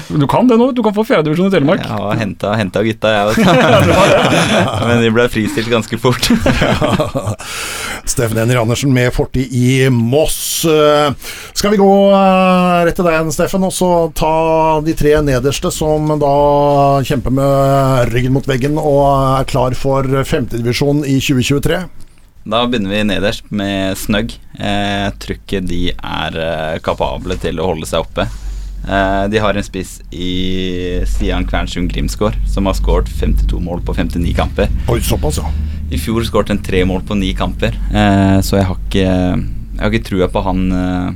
Du kan det nå, du kan få fjerdedivisjon i Telemark. Jeg har henta, henta gutta, jeg vet. Men de ble fristilt ganske fort. Steffen Henry Andersen med fortid i Moss. Skal vi gå eh, rett til deg igjen, Steffen, og så ta de tre nederste som da kjemper med ryggen mot veggen og er klar for femtedivisjon i 2023? Da begynner vi nederst med Snøgg. Jeg tror ikke de er eh, kapable til å holde seg oppe. Eh, De har en spiss i Stian Kvernsund Grimsgaard som har skåret 52 mål på 59 kamper. Oi, såpass, ja. I fjor skåret han tre mål på ni kamper, eh, så jeg har ikke, jeg har ikke trua på han eh,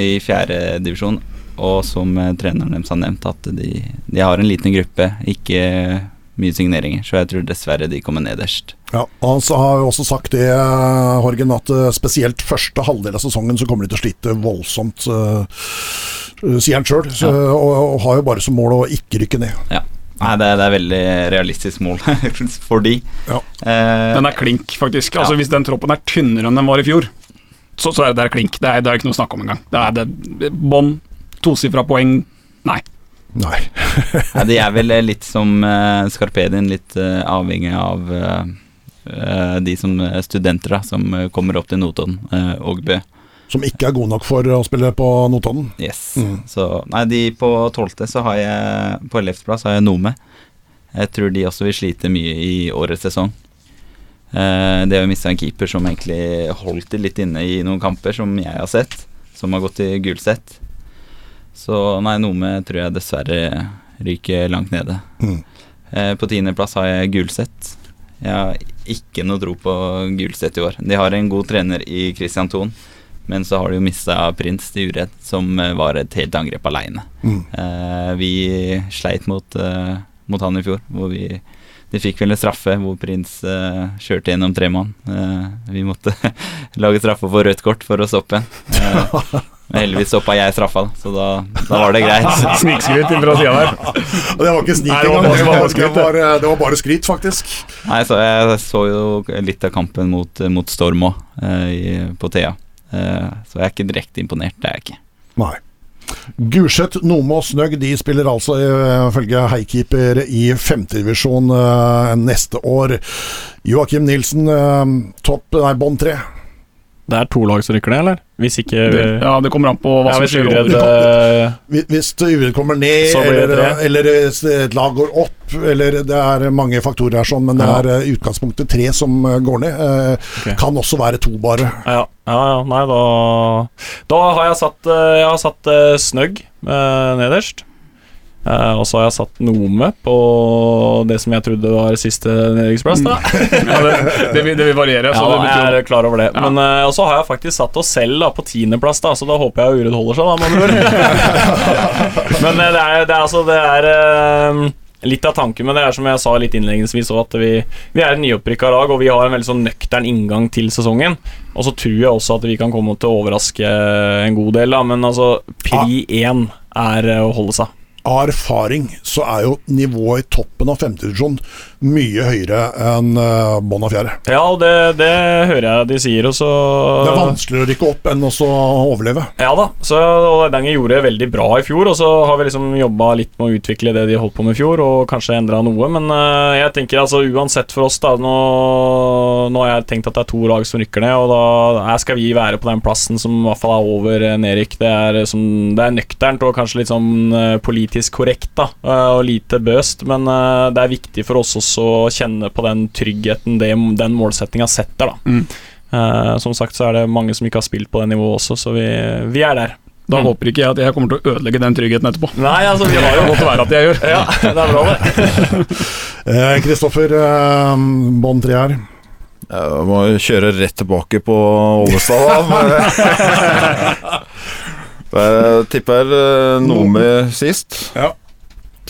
i fjerdedivisjon. Og som treneren deres har nevnt, at de, de har en liten gruppe, ikke mye signeringer. Så jeg tror dessverre de kommer nederst. ja. Og han har jo også sagt det, Horgen, at spesielt første halvdel av sesongen så kommer de til å slite voldsomt, sier han sjøl. Og, og har jo bare som mål å ikke rykke ned. Ja. Nei, det, det er veldig realistisk mål for de. Ja. Eh, Den er klink, faktisk. Altså Hvis den troppen er tynnere enn den var i fjor, så, så er det der klink. Det er, det er ikke noe å snakke om engang. Det er det bånn, tosifra poeng. Nei. Nei. Ja, de er vel litt som uh, Skarpedien, litt uh, avhengig av eh, eh, de som er studenter da, som eh, kommer opp til Notodden uh, og Bø. Som ikke er god nok for å spille på Notodden. Yes. Mm. Så nei, de på tolvte så har jeg På ellevteplass har jeg Nome. Jeg tror de også vil slite mye i årets sesong. Eh, de har jo mista en keeper som egentlig holdt de litt inne i noen kamper, som jeg har sett. Som har gått i gulsett. Så nei, Nome tror jeg dessverre ryker langt nede. Mm. Eh, på tiendeplass har jeg Gulset. Jeg har ikke noe tro på Gulset i år. De har en god trener i Christian Thon, men så har de jo mista Prins til urett, som eh, var et helt angrep aleine. Mm. Eh, vi sleit mot, eh, mot han i fjor, hvor vi de fikk vel en straffe hvor Prins eh, kjørte gjennom tre mann. Eh, vi måtte lage straffe for rødt kort for å stoppe en. Eh, Men heldigvis stoppa jeg straffa, så da, da var det greit. Snikskryt fra sida der. Og det var ikke snik Nei, det var engang. Det, var- det, det var bare skryt, faktisk. Nei, så Jeg så jo litt av kampen mot, mot Storm òg, på Thea. Eh, så jeg er ikke direkte imponert, det er jeg ikke. Nei. Gulset, Nome og Snøgg de spiller altså eh, ifølge Heikeeper i femtedivisjon uh, neste år. Joakim Nilsen, eh, topp Nei, bånd tre. Det er to lag som rykker ned, eller? Hvis ikke Det, ja, det kommer an på hva Ja, som skjer. Uredd eh, Hvis- Uredd kommer ned, eller, eller et lag går opp, eller det er mange faktorer her, sånn, men det er eh, i utgangspunktet tre som eh, går ned. Okay. Kan også være to, bare. Ja, ja, ja, nei, da Da har jeg satt, eh, jeg har satt eh, Snøgg eh, nederst. Eh, og så har jeg satt Nome på det som jeg trodde var siste nedrykksplass. da. Ja, det, det, vil, det vil variere. Ja, Så det da, jeg er klar over det. Ja. Men eh, Og så har jeg faktisk satt oss selv da, på tiendeplass, da, så da håper jeg Uredd holder seg, da. Men eh, det er, det er altså Det er litt av tanken med det er som jeg sa litt innledningsvis at vi, vi er et nyopprykka lag, og vi har en veldig sånn nøktern inngang til sesongen. Og så tror jeg også at vi kan komme til å overraske en god del, da, men altså pri én er å holde seg. Av erfaring så er jo nivået i toppen av femtedivisjon mye høyere enn uh, bånn av fjerde. Ja, og det, det hører jeg de sier, Også. Det er vanskeligere å rykke opp enn å overleve. Ja da, så og Hardanger gjorde det veldig bra i fjor, og så har vi liksom jobba litt med å utvikle det de holdt på med i fjor, og kanskje endra noe, men eh, jeg tenker altså uansett for oss, da Nå, nå har jeg tenkt at det er to lag som rykker ned, og da her skal vi være på den plassen som i hvert fall er over eh, nedrykk. Det er, som, det er nøkternt og kanskje litt sånn politisk korrekt, da, og lite bøst, men det er viktig for oss også å kjenne på den tryggheten det, den målsettinga setter, da. Mm. Uh, som sagt så er det mange som ikke har spilt på det nivået også, så vi, vi er der. Da Mm. håper ikke jeg at jeg kommer til å ødelegge den tryggheten etterpå. Nei, altså det var jo Godt å være at jeg gjør. Ja, det er bra, det. Eh, Kristoffer, uh, bånd tre her. Jeg må kjøre rett tilbake på Ollestad, da. Jeg tipper Noe med sist. Ja.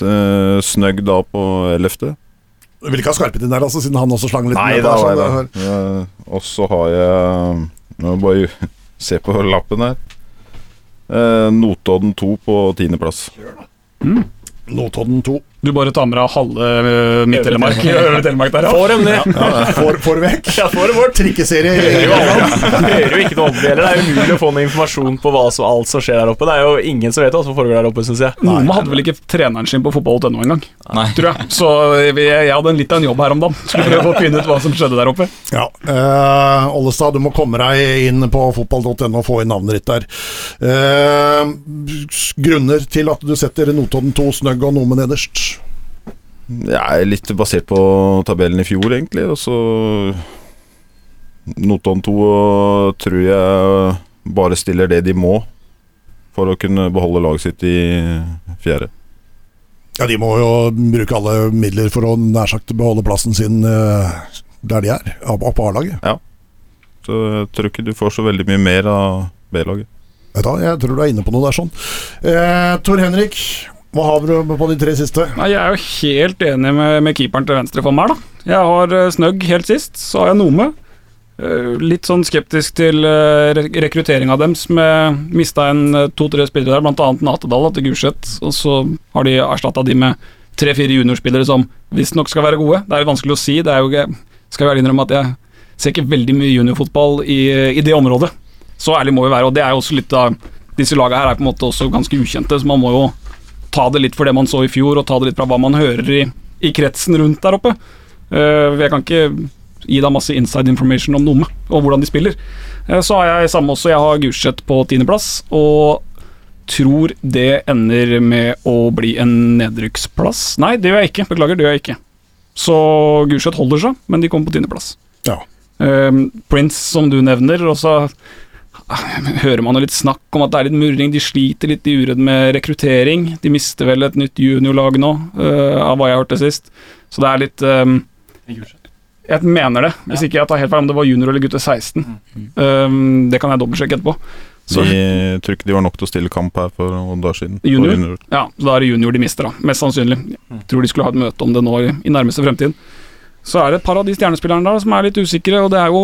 Eh, Snøgg da på ellevte. Du vil ikke ha Skarpet inn der, altså, siden han også slang litt Nei da, der, sånn, så da. Og så har jeg Nå må jeg bare se på lappen her. Eh, Notodden 2 på tiendeplass. Notodden 2. Du bare tar med deg halve uh, Midt-Telemark. Telemark der, ja. Får dem det. Får, får vekk. Ja, får vår bort. Trikkeserie. Hører jo ikke noe om det heller. Det er umulig å få noe informasjon på hva som, alt som skjer der oppe. Det er jo ingen som vet hva som foregår der oppe, syns jeg. Nome hadde vel ikke treneren sin på fotball.no engang, tror jeg. Så jeg, jeg hadde en litt av en jobb her om dagen. Skulle prøve å finne ut hva som skjedde der oppe. Ja. Uh, Ollestad, du må komme deg inn på fotball.no og få inn navnet ditt der. Uh, grunner til at du setter Notodden 2, Snøgg og Nome nederst? Er litt basert på tabellen i fjor, egentlig. Og så Notodden 2 tror jeg bare stiller det de må for å kunne beholde laget sitt i fjerde. Ja, De må jo bruke alle midler for å nær sagt beholde plassen sin eh, der de er, opp på A-laget. Så jeg tror ikke du får så veldig mye mer av B-laget. Jeg tror du er inne på noe der sånn. Eh, Tor Henrik, hva har du på de tre siste? Nei, Jeg er jo helt enig med, med keeperen til venstre for meg, da. Jeg har uh, Snøgg helt sist, så har jeg Nome. Uh, litt sånn skeptisk til uh, rekrutteringa deres. Med mista en eh, to-tre spillere der, annet Natedal da, til Gulset. Og så har de erstatta de med tre-fire juniorspillere som visstnok skal være gode. Det er jo vanskelig å si. Det er jo ikke Skal jeg innrømme at jeg ser ikke veldig mye juniorfotball i, i det området. Så ærlig må vi være, og det er jo også litt av Disse laga her er på en måte også ganske ukjente, så man må jo ta det litt for det man så i fjor, og ta det litt fra hva man hører i, i kretsen rundt der oppe. Uh, jeg kan ikke gi deg masse inside information om Nome og hvordan de spiller. Uh, så har jeg samme også, jeg har Gulset på tiendeplass, og tror det ender med å bli en nedrykksplass. Nei, det gjør jeg ikke. Beklager, det gjør jeg ikke. Så Gulset holder seg, men de kommer på tiendeplass. Ja. Uh, Prince, som du nevner, og så hører man jo litt snakk om at det er litt murring. De sliter litt i uredd med rekruttering. De mister vel et nytt juniorlag nå, uh, av hva jeg hørte sist. Så det er litt um, Jeg mener det, hvis ikke jeg tar helt feil om det var junior eller gutte 16. Um, det kan jeg dobbeltsjekke etterpå. Så, De tror ikke de var nok til å stille kamp her for noen dager siden. Junior? Junior? ja, så da er det junior de mister, da. Mest sannsynlig. Jeg tror de skulle ha et møte om det nå i, i nærmeste fremtid. Så er det et par av de stjernespillerne der som er litt usikre, og det er jo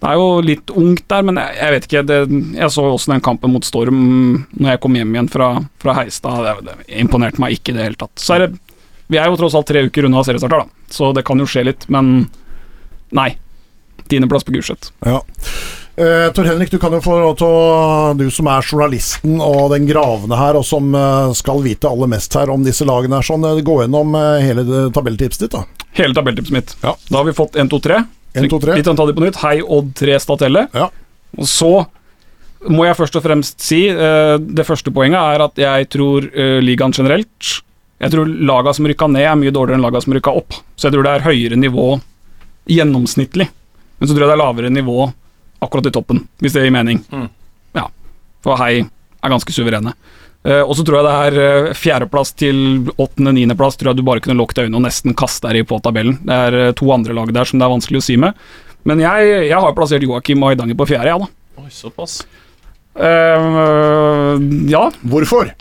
Det er jo litt ungt der, men jeg, jeg vet ikke. Det, jeg så også den kampen mot Storm når jeg kom hjem igjen fra, fra Heistad. Det, det imponerte meg ikke i det hele tatt. Så er det, vi er jo tross alt tre uker unna seriestarter, da. Så det kan jo skje litt, men nei. Tiendeplass på Gulset. Ja. Uh, Tor Henrik, du kan jo få lov til å Du som er journalisten og den gravende her, og som eh, skal vite aller mest her om disse lagene, her, sånn, eh, gå gjennom hele tabelltipset ditt. da Hele tabelltipset mitt. Ja. Da har vi fått 1, 2, 3. 1, 2, 3. Litt sånn ta de på nytt. Hei, Odd 3, Statelle. Ja. Og så må jeg først og fremst si uh, Det første poenget er at jeg tror uh, ligaen generelt Jeg tror laga som rykka ned, er mye dårligere enn laga som rykka opp. Så jeg tror det er høyere nivå gjennomsnittlig. Men så tror jeg det er lavere nivå akkurat i toppen, hvis det gir mening. Mm. Ja. For Hei er ganske suverene. Eh, og så tror jeg det er eh, fjerdeplass til åttende-niendeplass tror jeg du bare kunne lukket øynene og nesten kaste deg i på tabellen. Det er eh, to andre lag der som det er vanskelig å si med. Men jeg, jeg har plassert Joakim Aidanger på fjerde, ja da. Oi, såpass. Uh, ja, Hvorfor?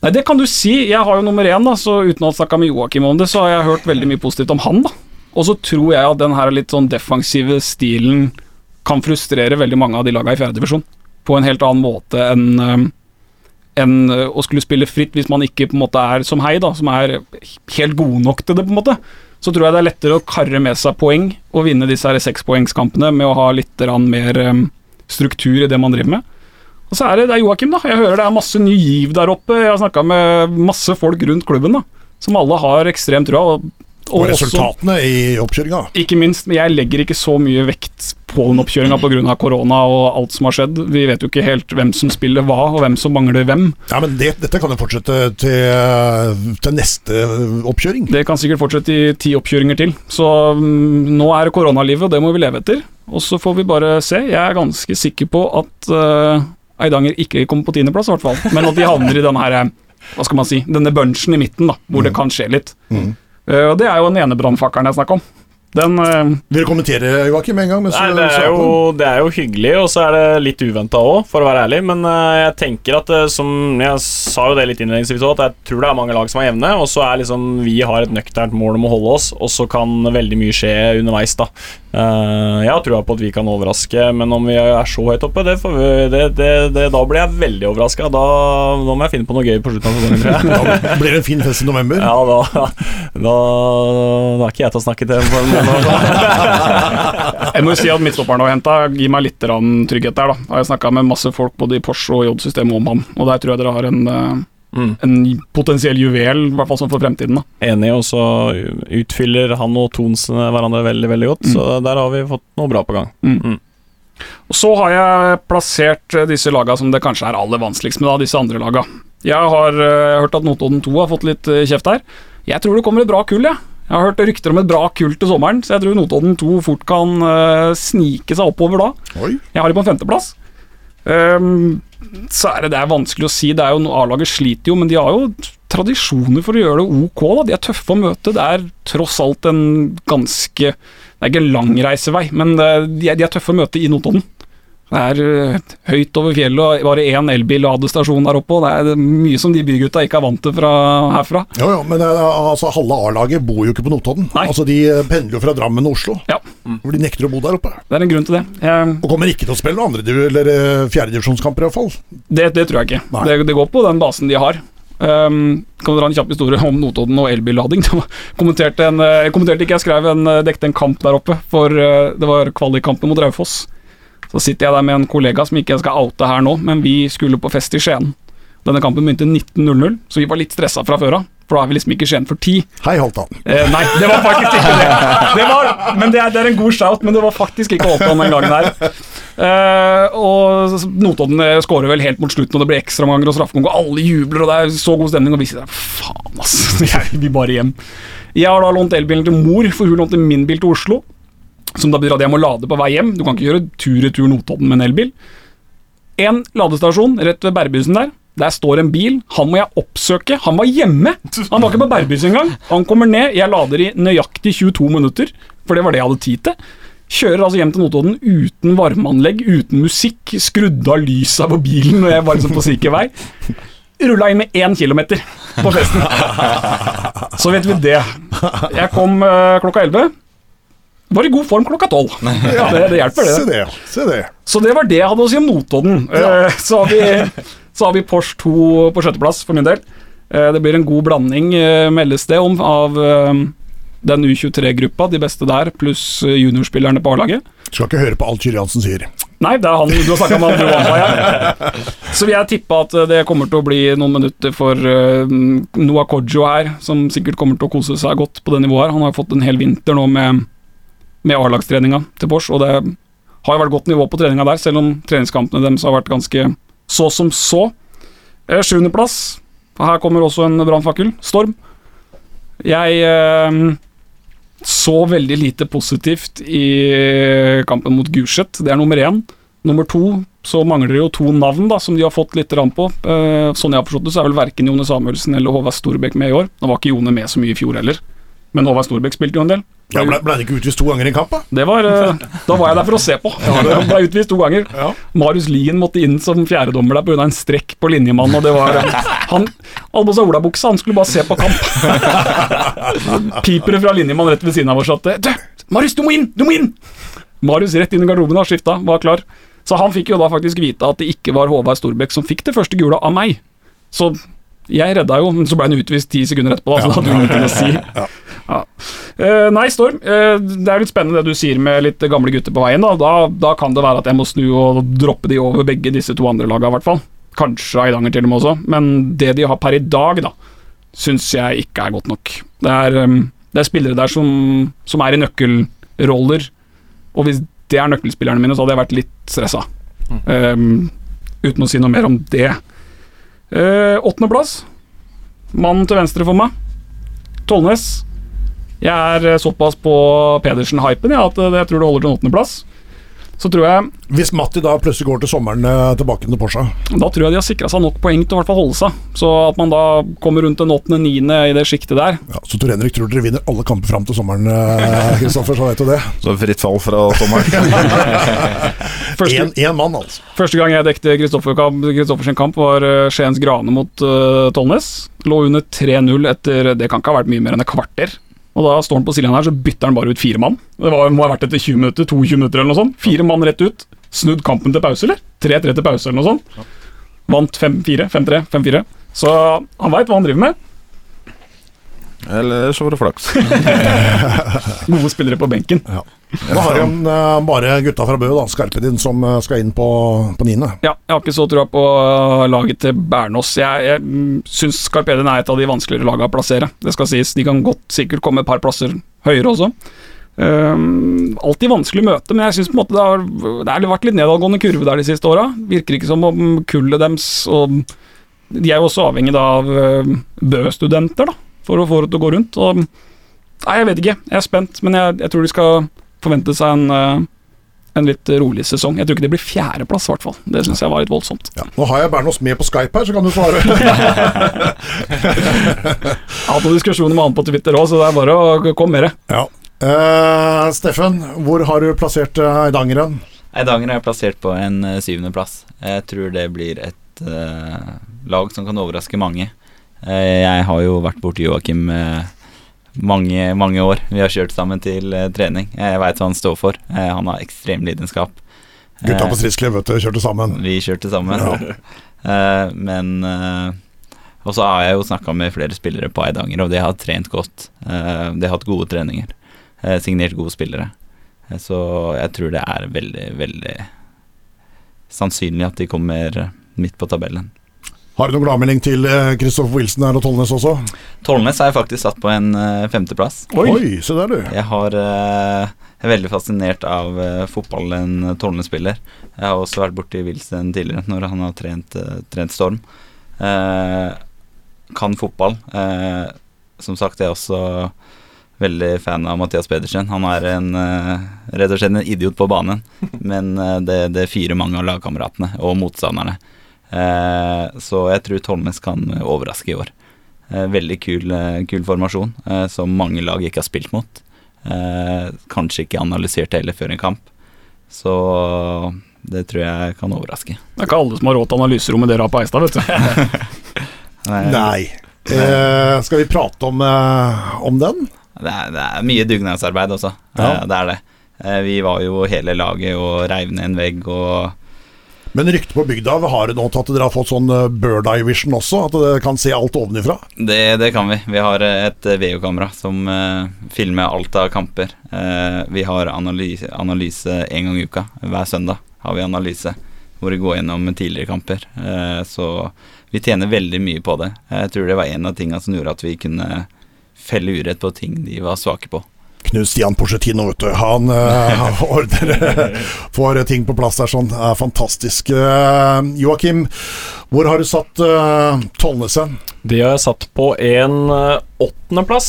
Nei, det kan du si. Jeg har jo nummer én, da, så uten å ha snakka med Joakim om det, så har jeg hørt veldig mye positivt om han, da. Og så tror jeg at den her litt sånn defensive stilen kan frustrere veldig mange av de laga i fjerdedivisjon. På en helt annen måte enn enn eh, å skulle spille fritt hvis man ikke på en måte er som Hei, da, som er helt god nok til det, på en måte. Så tror jeg det er lettere å karre med seg poeng og vinne disse sekspoengskampene med å ha litt mer eh, struktur i det man driver med. Og så er det, det Joakim, da. Jeg hører det er masse ny giv der oppe. Jeg har snakka med masse folk rundt klubben, da. Som alle har ekstremt trua. Og, Og, og også, resultatene i oppkjøringa. ikke minst, men jeg legger ikke så mye vekt på den oppkjøringa pga. korona og alt som har skjedd. Vi vet jo ikke helt hvem som spiller hva, og hvem som mangler hvem. Ja, men det, dette kan jo fortsette til, til neste oppkjøring. Det kan sikkert fortsette i ti oppkjøringer til. Så um, nå er det koronalivet, og det må vi leve etter. Og så får vi bare se. Jeg er ganske sikker på at uh, Eidanger ikke kommer på tiendeplass, i hvert fall. Men at de havner i denne her, eh, hva skal man si, denne bunchen i midten, da, hvor det kan skje litt. Mm. Eh, og det er jo den ene brannfakkelen jeg snakker om. Den eh, Vil du kommentere, Joakim, en gang? Nei, det er, jo, det er jo hyggelig, og så er det litt uventa òg, for å være ærlig. Men eh, jeg tenker at eh, som Jeg sa jo det litt innledningsvis òg, at jeg tror det er mange lag som er jevne. Og så er liksom vi har et nøkternt mål om å holde oss, og så kan veldig mye skje underveis, da. Uh, jeg har trua på at vi kan overraske, men om vi er så høyt oppe, det får vi, det, det, det, da blir jeg veldig overraska. Da, da må jeg finne på noe gøy på slutten av sesongen. Da blir det en fin fest i november. Ja, da, da, da er ikke jeg til å snakke til på en måte. Jeg må jo si at midtstopperen har henta, gir meg litt trygghet der. da Jeg har snakka med masse folk både i Porsche og J-systemet om han, og der tror jeg dere har en, eh, Mm. en potensiell juvel, i hvert fall sånn for fremtiden. da Enig, og så utfyller han og Tons hverandre veldig veldig godt. Så der har vi fått noe bra på gang. Og Så har jeg plassert eh, disse laga som det kanskje er aller vanskeligst med, da, disse andre laga. Jeg har uh, hørt at Notodden 2 har fått litt kjeft her. Jeg tror det kommer et bra kull, jeg. Jeg har hørt rykter om et bra kull til sommeren, så jeg tror Notodden 2 fort kan uh, snike seg oppover da. Oi. Jeg har dem på en femteplass. Um, så er det, det er vanskelig å si. Det er jo, A-laget sliter jo, men de har jo tradisjoner for å gjøre det ok. Da. De er tøffe å møte. Det er tross alt en ganske Det er ikke en lang reisevei, men de, er, de er tøffe å møte i Notodden. Det er øh, høyt over fjellet og bare én elbil-ladestasjon der oppe. Det er mye som de bygutta ikke er vant til fra herfra. Jo, jo, men eh, altså, halve A-laget bor jo ikke på Notodden. Nei. Altså, De eh, pendler jo fra Drammen og Oslo, Ja, hvor de nekter å bo der oppe. det er en grunn til det. Jeg, Og kommer ikke til å spille andre eller eh, fjerdedivisjonskamper, iallfall. Det, det tror jeg ikke. Det, det går på den basen de har. Um, kan dra en kjapp historie om Notodden og elbillading? Kommenterte, en, eh, jeg kommenterte ikke, jeg skrev en, eh, dekte en kamp der oppe, for eh, det var kvalikkampen mot Raufoss. Så sitter jeg der med en kollega som ikke jeg skal oute her nå, men vi skulle på fest i Skien. Denne kampen begynte 19.00, så vi var litt stressa fra før av. For da er vi liksom ikke Skien for ti. Hei, Holtan. Eh, nei, det var faktisk ikke det. det var, men det er, det er en god shout, men det var faktisk ikke Holtan den gangen her. Eh, og Notodden eh, skårer vel helt mot slutten, og det blir ekstraomganger og straffekonk, og alle jubler, og det er så god stemning, og vi sitter der Faen, ass. Jeg vil bare hjem. Jeg har da lånt elbilen til mor, for hun lånte min bil til Oslo. Som da betyr at jeg må lade på vei hjem. Du kan ikke gjøre tur-retur Notodden med en elbil. En ladestasjon rett ved Bærbyhusen der. Der står en bil. Han må jeg oppsøke. Han var hjemme! Han var ikke på Bærbyhuset engang. Han kommer ned. Jeg lader i nøyaktig 22 minutter, for det var det jeg hadde tid til. Kjører altså hjem til Notodden uten varmeanlegg, uten musikk. Skrudde av lysa på bilen når jeg var liksom på sikker vei. Rulla inn med én kilometer på festen. Så vet vi det. Jeg kom eh, klokka elleve. Var i god form klokka tolv. Ja, det, det hjelper, Se det. det, se det. Så det var det jeg hadde å si om Notodden. Ja. Så har vi, så har vi Porsche 2 på sjetteplass, for min del. Eh, Det blir en god blanding, eh, meldes det om, av eh, den U23-gruppa, de beste der, pluss eh, juniorspillerne på A-laget. Skal ikke høre på alt Kyrre Jansen sier. Nei, det er han du har snakka med, han du var ja. Så vil jeg tippe at eh, det kommer til å bli noen minutter for Noah Kojo her, som sikkert kommer til å kose seg godt på det nivået her. Han har fått en hel vinter nå med, med A-lagstreninga til Bosch, og det har jo vært godt nivå på treninga der, selv om treningskampene deres har vært ganske så som så. Eh, Sjuendeplass. Her kommer også en brannfakkel. Storm. Jeg eh, så veldig lite positivt i kampen mot Gulset. Det er nummer én. Nummer to så mangler det jo to navn da, som de har fått litt rann på. Eh, sånn jeg har forstått det, så er vel verken Jone Samuelsen eller Håvard Storbekk med i år. Nå var ikke Jone med så mye i fjor heller, men Håvard Storbekk spilte jo en del. Ja, ble, ble det ikke utvist to ganger i en kamp, da? Det var, eh, da var jeg der for å se på. Han ble utvist to ganger. Ja. Marius Lien måtte inn som fjerdedommer der pga. en strekk på linjemannen. Og det var Han hadde på seg olabuksa, han skulle bare se på kamp. Piper fra linjemannen rett ved siden av oss at Du, Marius, du må inn! Du må inn! Marius rett inn i garderoben, har skifta, var klar. Så han fikk jo da faktisk vite at det ikke var Håvard Storbekk som fikk det første gula av meg. Så jeg redda jo, men så ble han utvist ti sekunder etterpå, da, så det hadde jo ingenting å si. Ja. Uh, nei, Storm, uh, det er litt spennende det du sier med litt gamle gutter på veien. Da. Da, da kan det være at jeg må snu og droppe de over begge disse to andre laga, i hvert fall. Kanskje Eidanger til og med også, men det de har per i dag, da, syns jeg ikke er godt nok. Det er, um, det er spillere der som, som er i nøkkelroller, og hvis det er nøkkelspillerne mine, så hadde jeg vært litt stressa. Um, uten å si noe mer om det. Uh, Åttendeplass. Mannen til venstre for meg. Tollnes. Jeg er eh, såpass på Pedersen-hypen ja, at eh, jeg tror det holder til en åttendeplass. Så tror jeg Hvis Matti da plutselig går til sommeren eh, tilbake til Porsche Da tror jeg de har sikra seg nok poeng til å hvert fall holde seg. Så at man da kommer rundt den åttende-niende i det sjiktet der ja, Så Tor Henrik tror dere vinner alle kamper fram til sommeren, Kristoffer, så vet du det. Så fritt fall fra sommeren. Én én mann, altså. første gang jeg dekte Kristoffer kamp- var Skiens Grane mot uh, Tollnes. Lå under 3-0 etter Det kan ikke ha vært mye mer enn et kvarter. Og da står han på sidelinja her, så bytter han bare ut fire mann. Det var, må ha vært etter 20 minutter, 22 minutter eller noe sånt. Fire mann rett ut. Snudd kampen til pause, eller? 3-3 til pause, eller noe sånt. Vant 5-4, 5-3, 5-4. Så han veit hva han driver med. Eller så var det flaks. Gode spillere på benken. Nå har han uh, bare gutta fra Bø, Skarpedin, som uh, skal inn på, på niende. Ja, jeg har ikke så trua på uh, laget til Bernås. Jeg, jeg syns Skarpedin er et av de vanskeligere lagene å plassere. Det skal sies. De kan godt sikkert komme et par plasser høyere også. Um, alltid vanskelig møte, men jeg syns det, har- det har vært litt nedadgående kurve der de siste åra. Virker ikke som om kullet deres og De er jo også avhengig av Bø-studenter, da, for å få det til å gå rundt. Og, nei, jeg vet ikke. Jeg er spent, men jeg, jeg tror de skal forvente seg en uh, en litt rolig sesong. Jeg tror ikke det blir fjerdeplass, i hvert fall. Det syns jeg var litt voldsomt. Ja. Nå har jeg Bernås med på Skype her, så kan du svare. Jeg noen diskusjoner med han på Twitter òg, så det er bare å komme med det. ja. Uh, Steffen, hvor har du plassert Eidangeren? Eidangeren? Eidanger er plassert på en eh, syvendeplass. Jeg tror det blir et uh, lag som kan overraske mange. Uh, jeg har jo vært borti Joakim eh, mange, mange år. Vi har kjørt sammen til eh, trening. Jeg veit hva han står for. Eh, han har ekstrem lidenskap. Gutta Eh, på Strisklev, vet du, kjørte sammen. vi kjørte sammen. Eh, men uh, Og så har jeg jo snakka med flere spillere på Eidanger, og de har trent godt. Uh, de har hatt gode treninger. Eh, signert gode spillere. Eh, så jeg tror det er veldig, veldig sannsynlig at de kommer midt på tabellen. Har du noen gladmelding til Kristoffer Wilson her og Tollnes også? Tollnes er faktisk satt på en eh, femteplass. Oi, se der, du. Jeg har eh, jeg er veldig fascinert av uh, fotball en Tollnes spiller. Jeg har også vært borti Wilson tidligere, når han har trent, uh, trent Storm. Uh, kan fotball. Eh, som sagt, jeg er også veldig fan av Mathias Pedersen. Han er en, eh, rett og slett en idiot på banen, men eh, det, det fyrer mange av lagkameratene og motstanderne. Eh, så jeg tror Tolmes kan overraske i år. Eh, veldig kul, eh, kul formasjon, eh, som mange lag ikke har spilt mot. Eh, kanskje ikke analysert heller før en kamp. Så det tror jeg kan overraske. Det er ikke alle som har råd til analyserommet dere har på Eistad, vet du. Nei. Nei. Eh, skal vi prate om, eh, om den? Det er, det er mye dugnadsarbeid også. Ja. Eh, Det er det. Eh, Vi var jo hele laget og reiv ned en vegg og Men ryktet på bygda har det nå tatt at dere har fått sånn eh, bird eye vision også? At dere kan se alt ovenifra? Det, det kan vi. Vi har eh, et VO-kamera som eh, filmer alt av kamper. Eh, vi har analyse, analyse en gang i uka. Hver søndag har vi analyse hvor vi går gjennom tidligere kamper. Eh, så vi tjener veldig mye på det. Jeg tror det var en av tingene som gjorde at vi kunne felle urett på ting de var svake på. Knut Stian Porcetino, vet du. Han uh, ordner får ting på plass der sånn. Er fantastisk. Uh, Joakim, hvor har du satt uh, Tollnesen? De har jeg satt på en eh, åttendeplass.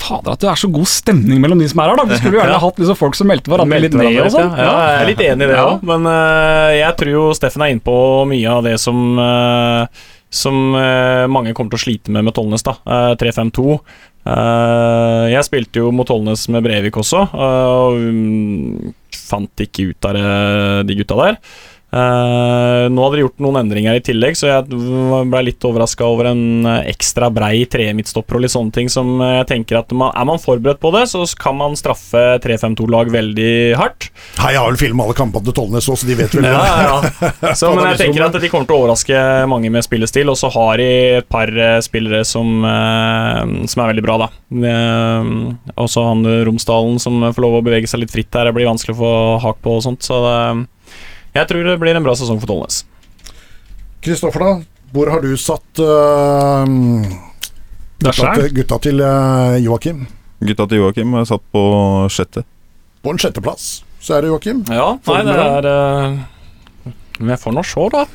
Fader, at det er så god stemning mellom de som er her, da. Vi skulle jo gjerne Ja. hatt liksom folk som meldte hverandre litt ned og sånn. ja. ja, jeg er litt enig i det Ja. men uh, jeg tror jo Steffen er inne på mye av det som eh, Som eh, mange kommer til å slite med med Tollnes, da. Eh, 3-5-2. Eh, jeg spilte jo mot Tollnes med Brevik også, eh, og mm, fant ikke ut av de gutta der. Eh, nå hadde de gjort noen endringer i tillegg, så jeg ble litt overraska over en eh, ekstra brei tremidtstopper og litt sånne ting som eh, jeg tenker at man, Er man forberedt på det, så kan man straffe 3-5-2-lag veldig hardt. Hei, jeg har vel filma alle kampene til Tollnes òg, så de vet vel Ja, ja. Så, men jeg tenker at de kommer til å overraske mange med spillestil, og så har de et par spillere som, som er veldig bra, da. Også han Romsdalen som får lov å bevege seg litt fritt her, det blir vanskelig å få hak på og sånt, så det, jeg tror det blir en bra sesong for Tollnes. Kristoffer, da? Hvor har du satt uh, gutta, til, gutta til uh, Joakim? Gutta til Joakim er satt på sjette. På en sjetteplass, så er det Joakim. Ja, nei, det er uh vi får nå se, da.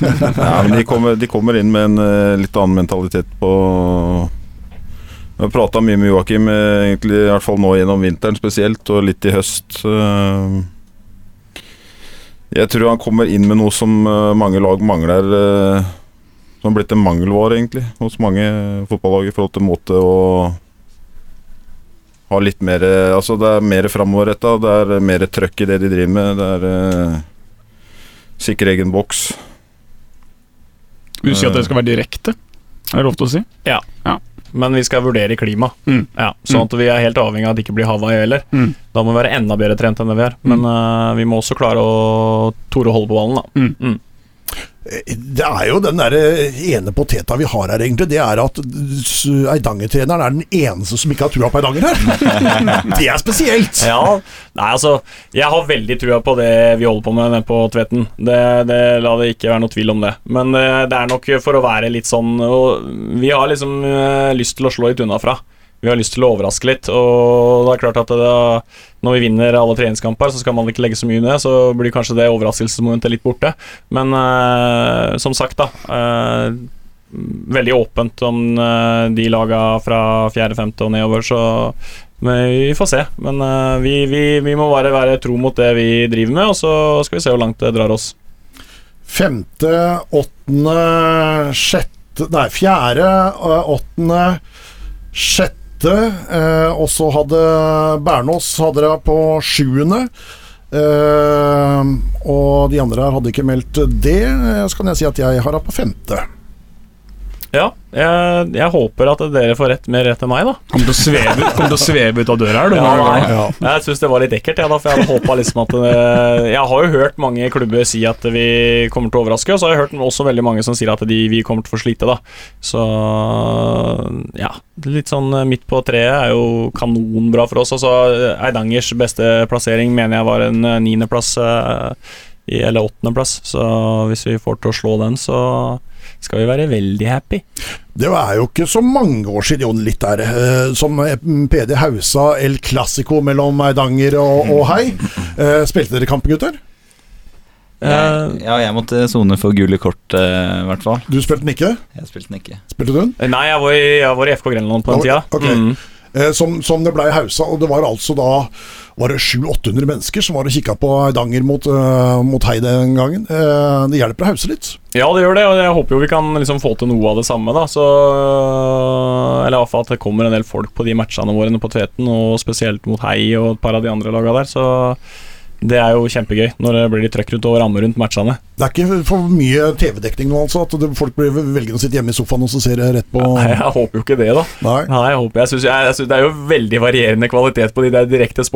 Ja, men de kommer, de kommer inn med en uh, litt annen mentalitet på Vi har prata mye med Joakim, eh, egentlig i hvert fall nå gjennom vinteren spesielt, og litt i høst. Eh, Jeg tror han kommer inn med noe som eh, mange lag mangler. eh, Som har blitt en mangelvare, egentlig, hos mange fotballag i forhold til måte å ha litt mer eh, Altså, det er mer framoverretta, det er mer trøkk i det de driver med. Det er eh, sikker egen boks. Vil du si at det skal være direkte? Er det lov til å si? Men vi skal vurdere klima. Mm. Ja, sånn at vi er helt avhengig av at det ikke blir Hawaii heller. Mm. Da må vi være enda bedre trent enn det vi er. Men uh, vi må også klare å tore å holde på ballen, da. Mm. Det er jo den der ene poteta vi har her, egentlig. Det er at s- Eidanger-treneren er den eneste som ikke har trua på Eidanger her. Det er spesielt. Ja, nei altså Jeg har veldig trua på det vi holder på med på Tveten. Det, det, la det ikke være noe tvil om det. Men eh, det er nok for å være litt sånn Vi har liksom eh, lyst til å slå litt unna fra. Vi har lyst til å overraske litt, og det er klart at det, når vi vinner alle treningskamper, så skal man ikke legge så mye ned. så blir kanskje det overraskelsesmomentet litt borte. Men eh, som sagt, da. eh, veldig åpent om eh, de laga fra fjerde-femte og nedover, så vi får se. Men eh, vi, vi, vi må bare være tro mot det vi driver med, og så skal vi se hvor langt det drar oss. Femte, åttende, sjette Nei, fjerde, øh, åttende, sjette. Eh, og så hadde Bernås hadde det på sjuende. Eh, og de andre her hadde ikke meldt det. Eh, Så kan jeg si at jeg har det på femte. Ja, jeg, jeg håper at dere får rett mer rett enn meg, da. Kommer til å sveve, kom til å sveve ut av døra her, du. Ja, nei. Ja. Jeg syns det var litt ekkelt, jeg, da, for jeg hadde håpa liksom at eh, Jeg har jo hørt mange klubber si at vi kommer til å overraske, og så har jeg hørt også veldig mange som sier at de, vi kommer til å få slite, da. Så ja. Litt sånn eh, midt på treet er jo kanonbra for oss. Altså, Eidangers beste plassering mener jeg var en eh, niendeplass, i- eller åttendeplass. Så hvis vi får til å slå den, så skal vi være veldig happy. Det er jo ikke så mange år siden, Jon, litt der, eh, som PD Hausa El Clásico mellom Eidanger og, og Hei. Eh, spilte dere kamp, gutter? Eh, Ja, jeg måtte sone for gule kort, i hvert fall. Du spilte den ikke? Jeg spilte den ikke. Spilte du den? Nei, jeg var, i, jeg var i FK Grenland på den Ja, tida. ok. Mm. Eh, som, som det ble i Hausa, og det var altså da var det 700-800 mennesker som var og kikka på Eidanger mot, uh, mot Hei den gangen. Uh, det hjelper å hause litt. Ja, det gjør det, og jeg håper jo vi kan liksom få til noe av det samme, da. Så Eller iallfall at det kommer en del folk på de matchene våre på Tveten, og spesielt mot Hei og et par av de andre laga der. Så Det er jo kjempegøy når det blir litt trøkk rundt og ramme rundt matchene. Det er ikke for mye TV-dekning nå, altså? At det, folk blir velger å sitte hjemme i sofaen og så ser det rett på Nei, jeg håper jo ikke det, da. Nei. Nei, jeg håper jeg synes, jeg, jeg synes Det er jo veldig varierende kvalitet på de der direkte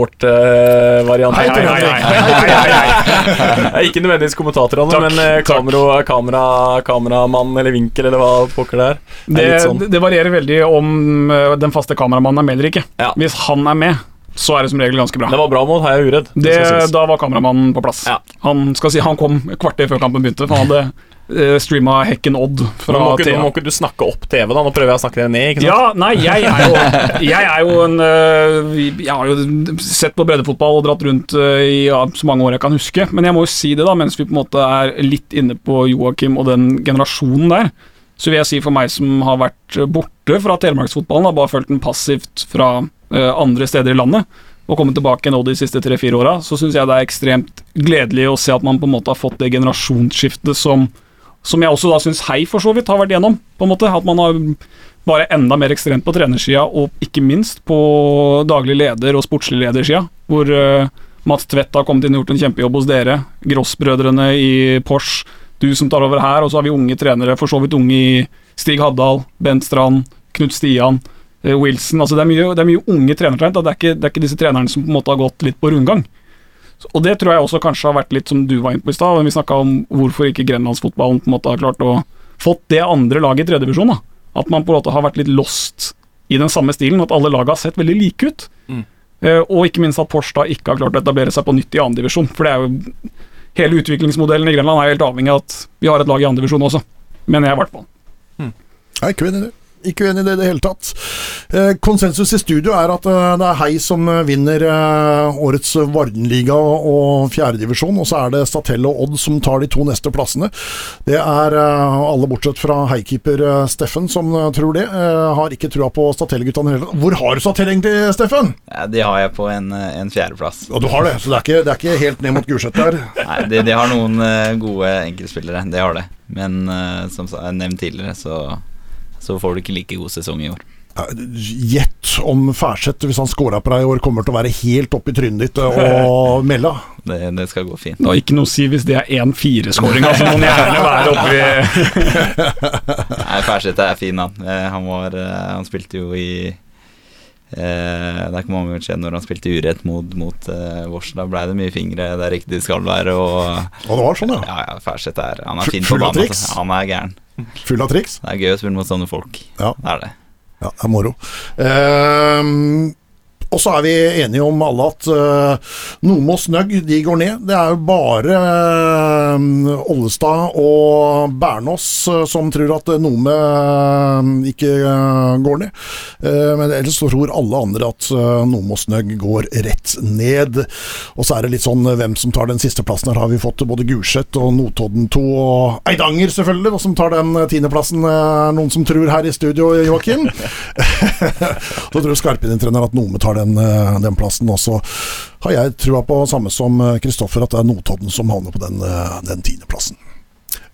nei, nei, nei, nei, nei, nei. Ikke nødvendigvis kommentatorene, Takk, men eh, kamera, kamera, kameramann eller vinkel eller hva pokker det er. Det Det, sånn. det varierer veldig om eh, den faste kameramannen er med eller ikke. Ja. Hvis han er med, så er det som regel ganske bra. Det var bra mot Heia Uredd. Det, da var kameramannen på plass. Ja. Han, skal si, han kom et kvarter før kampen begynte, for han hadde uh, streama Hekken Odd Nå må, ikke, nå må ikke du snakke opp TV, da. Nå prøver jeg å snakke deg ned. ikke sant? Ja, nei, jeg er jo, jeg er jo en øh, Jeg har jo sett på breddefotball og dratt rundt øh, i ja, så mange år jeg kan huske. Men jeg må jo si det, da, mens vi på en måte er litt inne på Joakim og den generasjonen der. Så vil jeg si for meg som har vært borte fra telemarksfotballen, har bare følt den passivt fra andre steder i landet, og kommet tilbake nå de siste tre-fire åra, så syns jeg det er ekstremt gledelig å se at man på en måte har fått det generasjonsskiftet som som jeg også da syns Hei for så vidt har vært gjennom. på en måte, At man har bare enda mer ekstremt på trenersida, og ikke minst på daglig leder og sportslig ledersida, hvor uh, Mats Tvedt har kommet inn og gjort en kjempejobb hos dere. Gross-brødrene i Porsche, du som tar over her, og så har vi unge trenere, for så vidt unge i Stig Haddal, Bent Strand, Knut Stian, eh, Wilson. altså Det er mye, det er mye unge trenertalent. Det, det er ikke disse trenerne som på en måte har gått litt på rundgang. Og det tror jeg også kanskje har vært litt som du var inne på i stad, vi snakka om hvorfor ikke grenlandsfotballen på en måte har klart å fått det andre laget i tredjedivisjon. At man på en måte har vært litt lost i den samme stilen, at alle lag har sett veldig like ut. Mm. Eh, og ikke minst at Porsche da ikke har klart å etablere seg på nytt i andredivisjon. For det er jo Hele utviklingsmodellen i Grenland er helt avhengig av at vi har et lag i andredivisjon også. Mener jeg, i hvert fall. Jeg er ikke uenig i det. Ikke uenig i det i det hele tatt. Eh, konsensus i studio er at eh, det er Hei som eh, vinner årets Vardenliga og fjerdedivisjon, og så er det Statell og Odd som tar de to neste plassene. Det er alle bortsett fra Hei-keeper Steffen som tror det. Har ikke trua på Statell-guttene heller. Hvor har du Statell egentlig, Steffen? Ja, de har jeg på en, en fjerdeplass. Ja, du har det, så det er ikke, det er ikke helt ned mot Gulset der. Nei, de, de har noen gode enkeltspillere, det har det. Men som jeg nevnt tidligere, så, så får du ikke like god sesong i år. Gjett om Færseth, hvis han scora på deg i år, kommer til å være helt oppi trynet ditt eh, og melde. Det, det skal gå fint. Det har ikke noe å si hvis det er 1-4-skåring. Altså, må gjerne være oppi Nei, Færseth er fin, han. Eh, Han, var, eh, han spilte jo i eh, Det er ikke mange ganger siden når han spilte urett mot, mot eh, Vårs. Da ble det mye fingre der ikke de skal være. Og Og det var sånn, ja. ja, ja Færseth er Han er fin på banen. Altså. Han er gæren. Full av triks. Det er gøy å spille mot sånne folk. Ja. Det er det. Ja, det er moro. Ehm, og så er vi enige om alle at uh, Nomo og Snøgg de går ned. Det er jo bare uh, Ollestad og Bernås uh, som tror at Nome eh, ikke eh, går ned. Eh, men ellers så tror alle andre at Nome og Snøgg går rett ned. Og så er det litt sånn eh, hvem som tar den siste plassen. Her har vi fått både Gulset og Notodden 2 og Eidanger, selvfølgelig, som tar den eh, tiendeplassen. Uh, noen som tror her i studio, Joakim. Så tror Skarpin-trener at Nome tar den, eh, den plassen. Og så har jeg trua på samme som eh, Kristoffer, at det er Notodden som havner på den, eh, den tiendeplassen.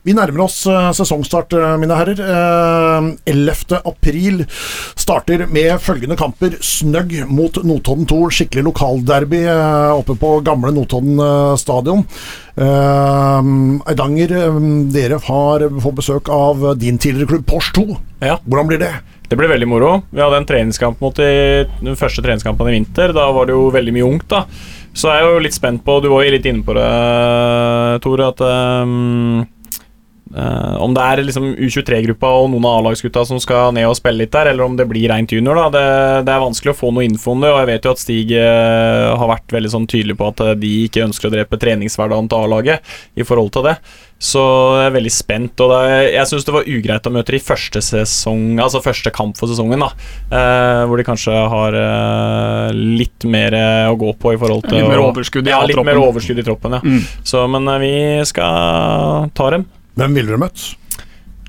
Vi nærmer oss sesongstart, mine herrer. Eh, 11. april starter med følgende kamper. Snøgg mot Notodden 2. Skikkelig lokalderby oppe på gamle Notodden stadion. Eidanger, dere har fått besøk av din tidligere klubb Pors 2. Ja. Hvordan blir det? Det ble veldig moro. Vi hadde en treningskamp mot de, den første treningskampen i vinter. Da var det jo veldig mye ungt, da. Så jeg er jo litt spent på Du var jo litt inne på det, Tore, at um, om det er liksom U23-gruppa og noen av A-lagsgutta som skal ned og spille litt der, eller om det blir reint junior. da Det, det er vanskelig å få noe info om det, og jeg vet jo at Stig eh, har vært veldig sånn tydelig på at de ikke ønsker å drepe treningshverdagen til A-laget i forhold til det. Så jeg er veldig spent. Og det jeg syns det var ugreit å møte de første sesong Altså første kamp for sesongen, da. Eh, hvor de kanskje har eh, litt mer eh, å gå på i forhold til Litt mer overskudd i ja, litt A-troppen. mer overskudd i troppen, ja. Mm. Så, men eh, vi skal ta dem. Hvem ville dere møtt?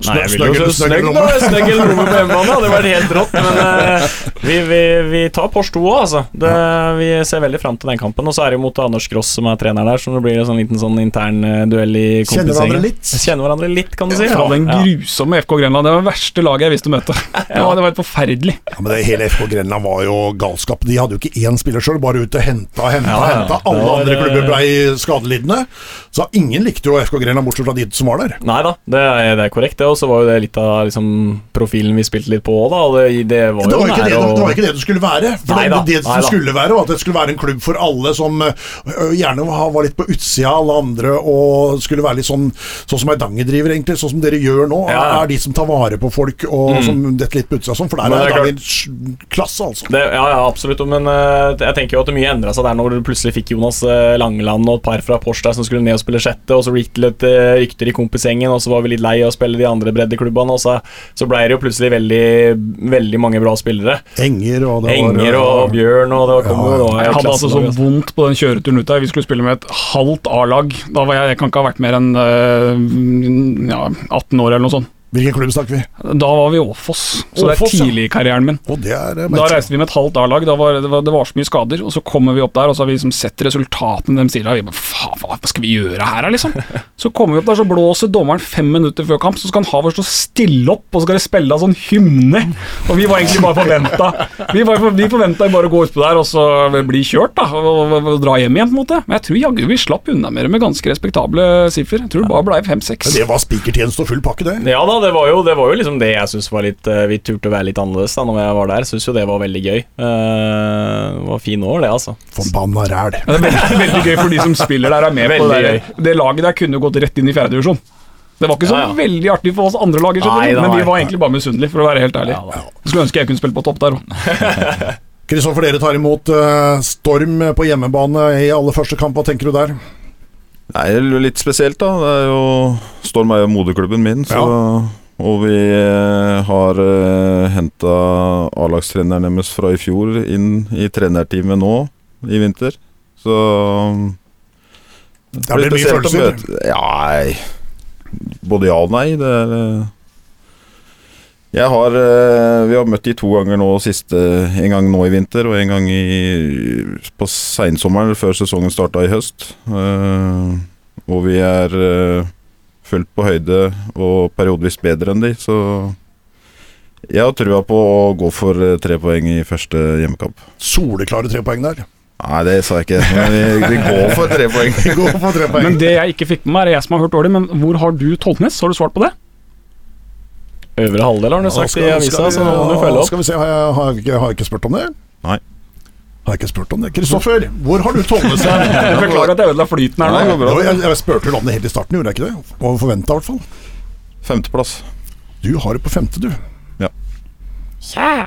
Nei, jeg ville jo eller så snøgg snøgg eller da, lomme? på hjemmebane. Det hadde vært helt rått. Men uh, vi, vi, vi tar Porsche 2 òg, altså. Det, vi ser veldig fram til den kampen. Og så er det jo mot Anders Gross som er trener der, så det blir en sånn liten sånn intern uh, duell i Kjenner hverandre litt. Kjenner hverandre litt, kan du si. Fra den grusomme FK Grenland. Det var det verste laget jeg visste å møte. Ja, det var helt forferdelig. Ja, men det Hele FK Grenland var jo galskap. De hadde jo ikke én spiller sjøl, bare ut og henta, henta, Ja, ja. henta. Alle var, andre eh, klubber blei skadelidende. Så ingen likte jo FK Grenland, bortsett fra de som var der. Nei da, det er, det er korrekt, det. Og så var jo det litt av liksom, profilen vi spilte litt på òg, da. Det, det var Det var, ikke det, det var ikke det det skulle være. For Nei det, det, skulle være, var at det skulle være en klubb for alle som øh, gjerne var litt på utsida av alle andre, og skulle være litt sånn Sånn som Eidanger driver, egentlig. Sånn som dere gjør nå. Ja. Er de som tar vare på folk, og som detter litt på utsida sånn. For der er er Eidanger klasse, altså. Det, ja, ja, absolutt. Men uh, jeg tenker jo at det mye endra seg der når du plutselig fikk Jonas Langeland og et par fra Porsche der som skulle ned og spille sjette, og så gikk det litt uh, rykter i kompisgjengen, og så var vi litt lei av å spille de andre breddeklubbene, og så, så ble det jo plutselig veldig, veldig mange bra spillere. Enger og det Enger var, og Bjørn, og det var, kom Ja, det var Jeg hadde altså så vondt på den kjøreturen ut der. Vi skulle spille med et halvt A-lag. Da var jeg, jeg kan ikke ha vært mer enn øh, ja, 18 år eller noe sånt. Hvilken klubb snakker vi? Da var vi i Åfoss, så det er tidlig i karrieren min. Og det er eh, Da reiste vi med et halvt A-lag. Det, var, det var så mye skader. Og så kommer vi opp der, og så har vi liksom sett resultatene de sier. Og vi bare, faen, hva skal vi gjøre her, da, liksom? Så kommer vi opp der, så blåser dommeren fem minutter før kamp, så skal han ha oss til å stille opp, og så skal det spille av sånn hymne. Og vi var egentlig bare forventa Vi, var, vi forventa bare å gå utpå der og så bli kjørt, da. Og, og, og dra hjem igjen, på en måte. Men jeg tror jaggu vi slapp unna med det med ganske respektable siffer. Jeg tror det bare ble fem-seks. Men det var spikertjeneste og full pakke, det. Ja da, det var jo, det var jo liksom det jeg syns var litt eh, Vi turte å være litt annerledes da når jeg var der. Syns jo det var veldig gøy. Eh, det var fine år, det, altså. Forbanna ræl. Ja, veldig, veldig gøy for de som spiller der, er med på det. der. Det laget der kunne gått rett inn i fjerdedivisjon. Det var ikke så Ja, ja. veldig artig for oss andre lag, men vi var egentlig bare misunnelige, for å være helt ærlig. Ja. Skulle ønske jeg kunne spille på topp der òg. Kristoffer, dere tar imot eh, Storm på hjemmebane i aller første kamp. Hva tenker du der? Nei, det litt spesielt, da. Det er jo Storm er jo moderklubben min, så Og vi eh, har uh, henta A-lagstreneren deres fra i fjor inn i trenerteamet nå i vinter. Så Det blir mye følelser. Ja, nei. Både ja og nei. Det er eh, har eh, Vi har møtt de to ganger nå siste En gang nå i vinter og en gang i, på seinsommeren før sesongen starta i høst. Eh, og vi er eh, fullt på høyde og periodevis bedre enn de, så jeg har trua på å gå for tre poeng i første hjemmekamp. Soleklare tre poeng der. Nei, det sa jeg ikke. Men vi, vi går for tre poeng. går for tre poeng. Men det jeg ikke fikk med meg, er jeg som har hørt dårlig, men hvor har du Tollnes? Har du svart på det? Øvre halvdel har du Ja, sagt skal- i avisa, vi- så nå må du følge opp. Skal vi se, har jeg, har jeg, ikke, har jeg ikke spurt om det? Nei. Har jeg ikke spurt om det? Kristoffer, hvor har du Tollnes seg? Beklager at jeg ødela flyten her nå. Jo, Jeg, jeg spurte vel om det helt i starten, gjorde jeg ikke det? Og forventa, i hvert fall. Femteplass. Du har det på femte, du. Ja.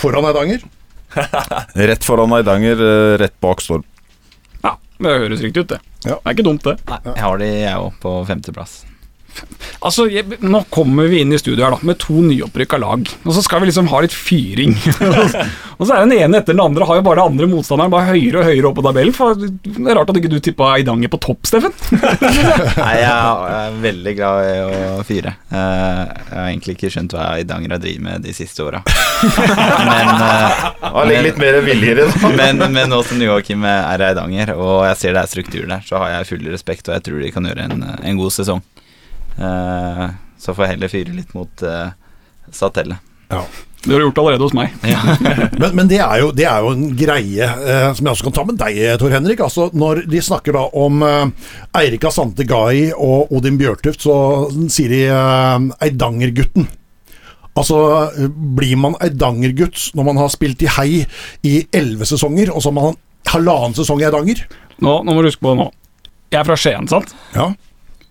Foran Eidanger. Rett foran Eidanger, eh, rett bak Storm. Ja, det høres riktig ut, det. Ja. Det er ikke dumt, det. Nei, jeg har de, jeg òg, på femteplass. Altså, jeg, Nå kommer vi inn i studio her da med to nyopprykka lag, og så skal vi liksom ha litt fyring. og så er den ene etter den andre har jo bare andre motstanderen bare høyere og høyere opp på tabellen. For det er rart at ikke du tippa Eidanger på topp, Steffen. Nei, jeg er veldig glad i å fyre. Eh, Jeg har egentlig ikke skjønt hva Eidanger har drevet med de siste åra. Men, eh, da. men, men nå som Joakim er Eidanger, og jeg ser det er struktur der, så har jeg full respekt, og jeg tror de kan gjøre en, en god sesong. Eh, så får jeg heller fyre litt mot uh, Satelle. Det har du gjort allerede hos meg. Men, men det, er jo, det er jo en greie eh, som jeg også kan ta med deg, Tor Henrik. Altså, når de snakker da om eh, Eirika Sante Gai og Odin Bjørtuft, så sier de eh, Eidangergutten. Altså, eh, blir man Eidangergutt når man har spilt i hei i elleve sesonger, og så har man halvannen sesong i Eidanger? Nå, nå må du huske på det nå. Jeg er fra Skien, sant? Ja.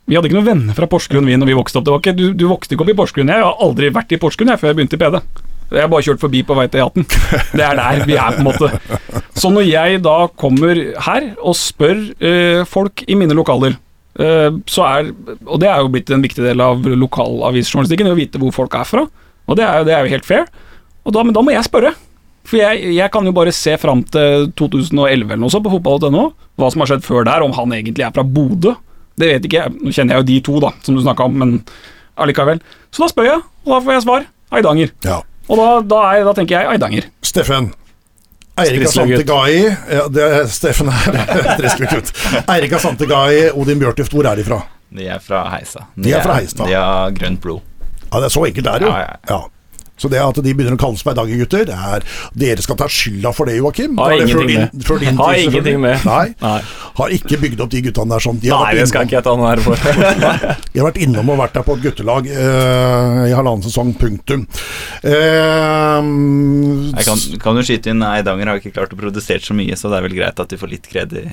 Vi hadde ikke noen venner fra Porsgrunn vi når vi vokste opp. Ikke, du, du vokste ikke opp i Porsgrunn. Jeg har aldri vært i Porsgrunn jeg, før jeg begynte i PD. Jeg har bare kjørt forbi på vei til E18. Det er der vi er, på en måte. Så når jeg da kommer her og spør eh, folk i mine lokaler, eh, så er Og det er jo blitt en viktig del av lokalavisjournalistikken, å vite hvor folk er fra. Og det er, jo- det er jo helt fair. Da, men da må jeg spørre. For jeg, jeg kan jo bare se fram til 2011 eller noe sånt på fotball.no, hva som har skjedd før der, om han egentlig er fra Bodø. Det vet ikke jeg. Nå kjenner jeg jo de to, da, som du snakka om, men allikevel. Så da spør jeg, og da får jeg svar. Eidanger. Ja. Og da, da, er, da tenker jeg Eidanger. Steffen. Eirik Asantegai. Santegai ja, det er Steffen er stridslig gutt. Eirika Santegai, Odin Bjørtuft, hvor er de fra? De er fra Heisa. De er fra Heistad. De har grønt blod. Ja, det er så enkelt det er jo. Ja, ja, Ja. Så det at de begynner å kalle seg Eidanger-gutter, det er Dere skal ta skylda for det, Joakim. Har det ingenting din- med. din Har ingenting med. Nei. Nei, Har ikke bygd opp de guttene der sånn. De Nei det skal ikke jeg ta noe ære for. de har vært innom og vært der på et guttelag uh, i halvannen sesong, punktum. Uh, Jeg kan, kan du skyte inn Eidanger har ikke klart å produsere så mye, så det er vel greit at de får litt kred i,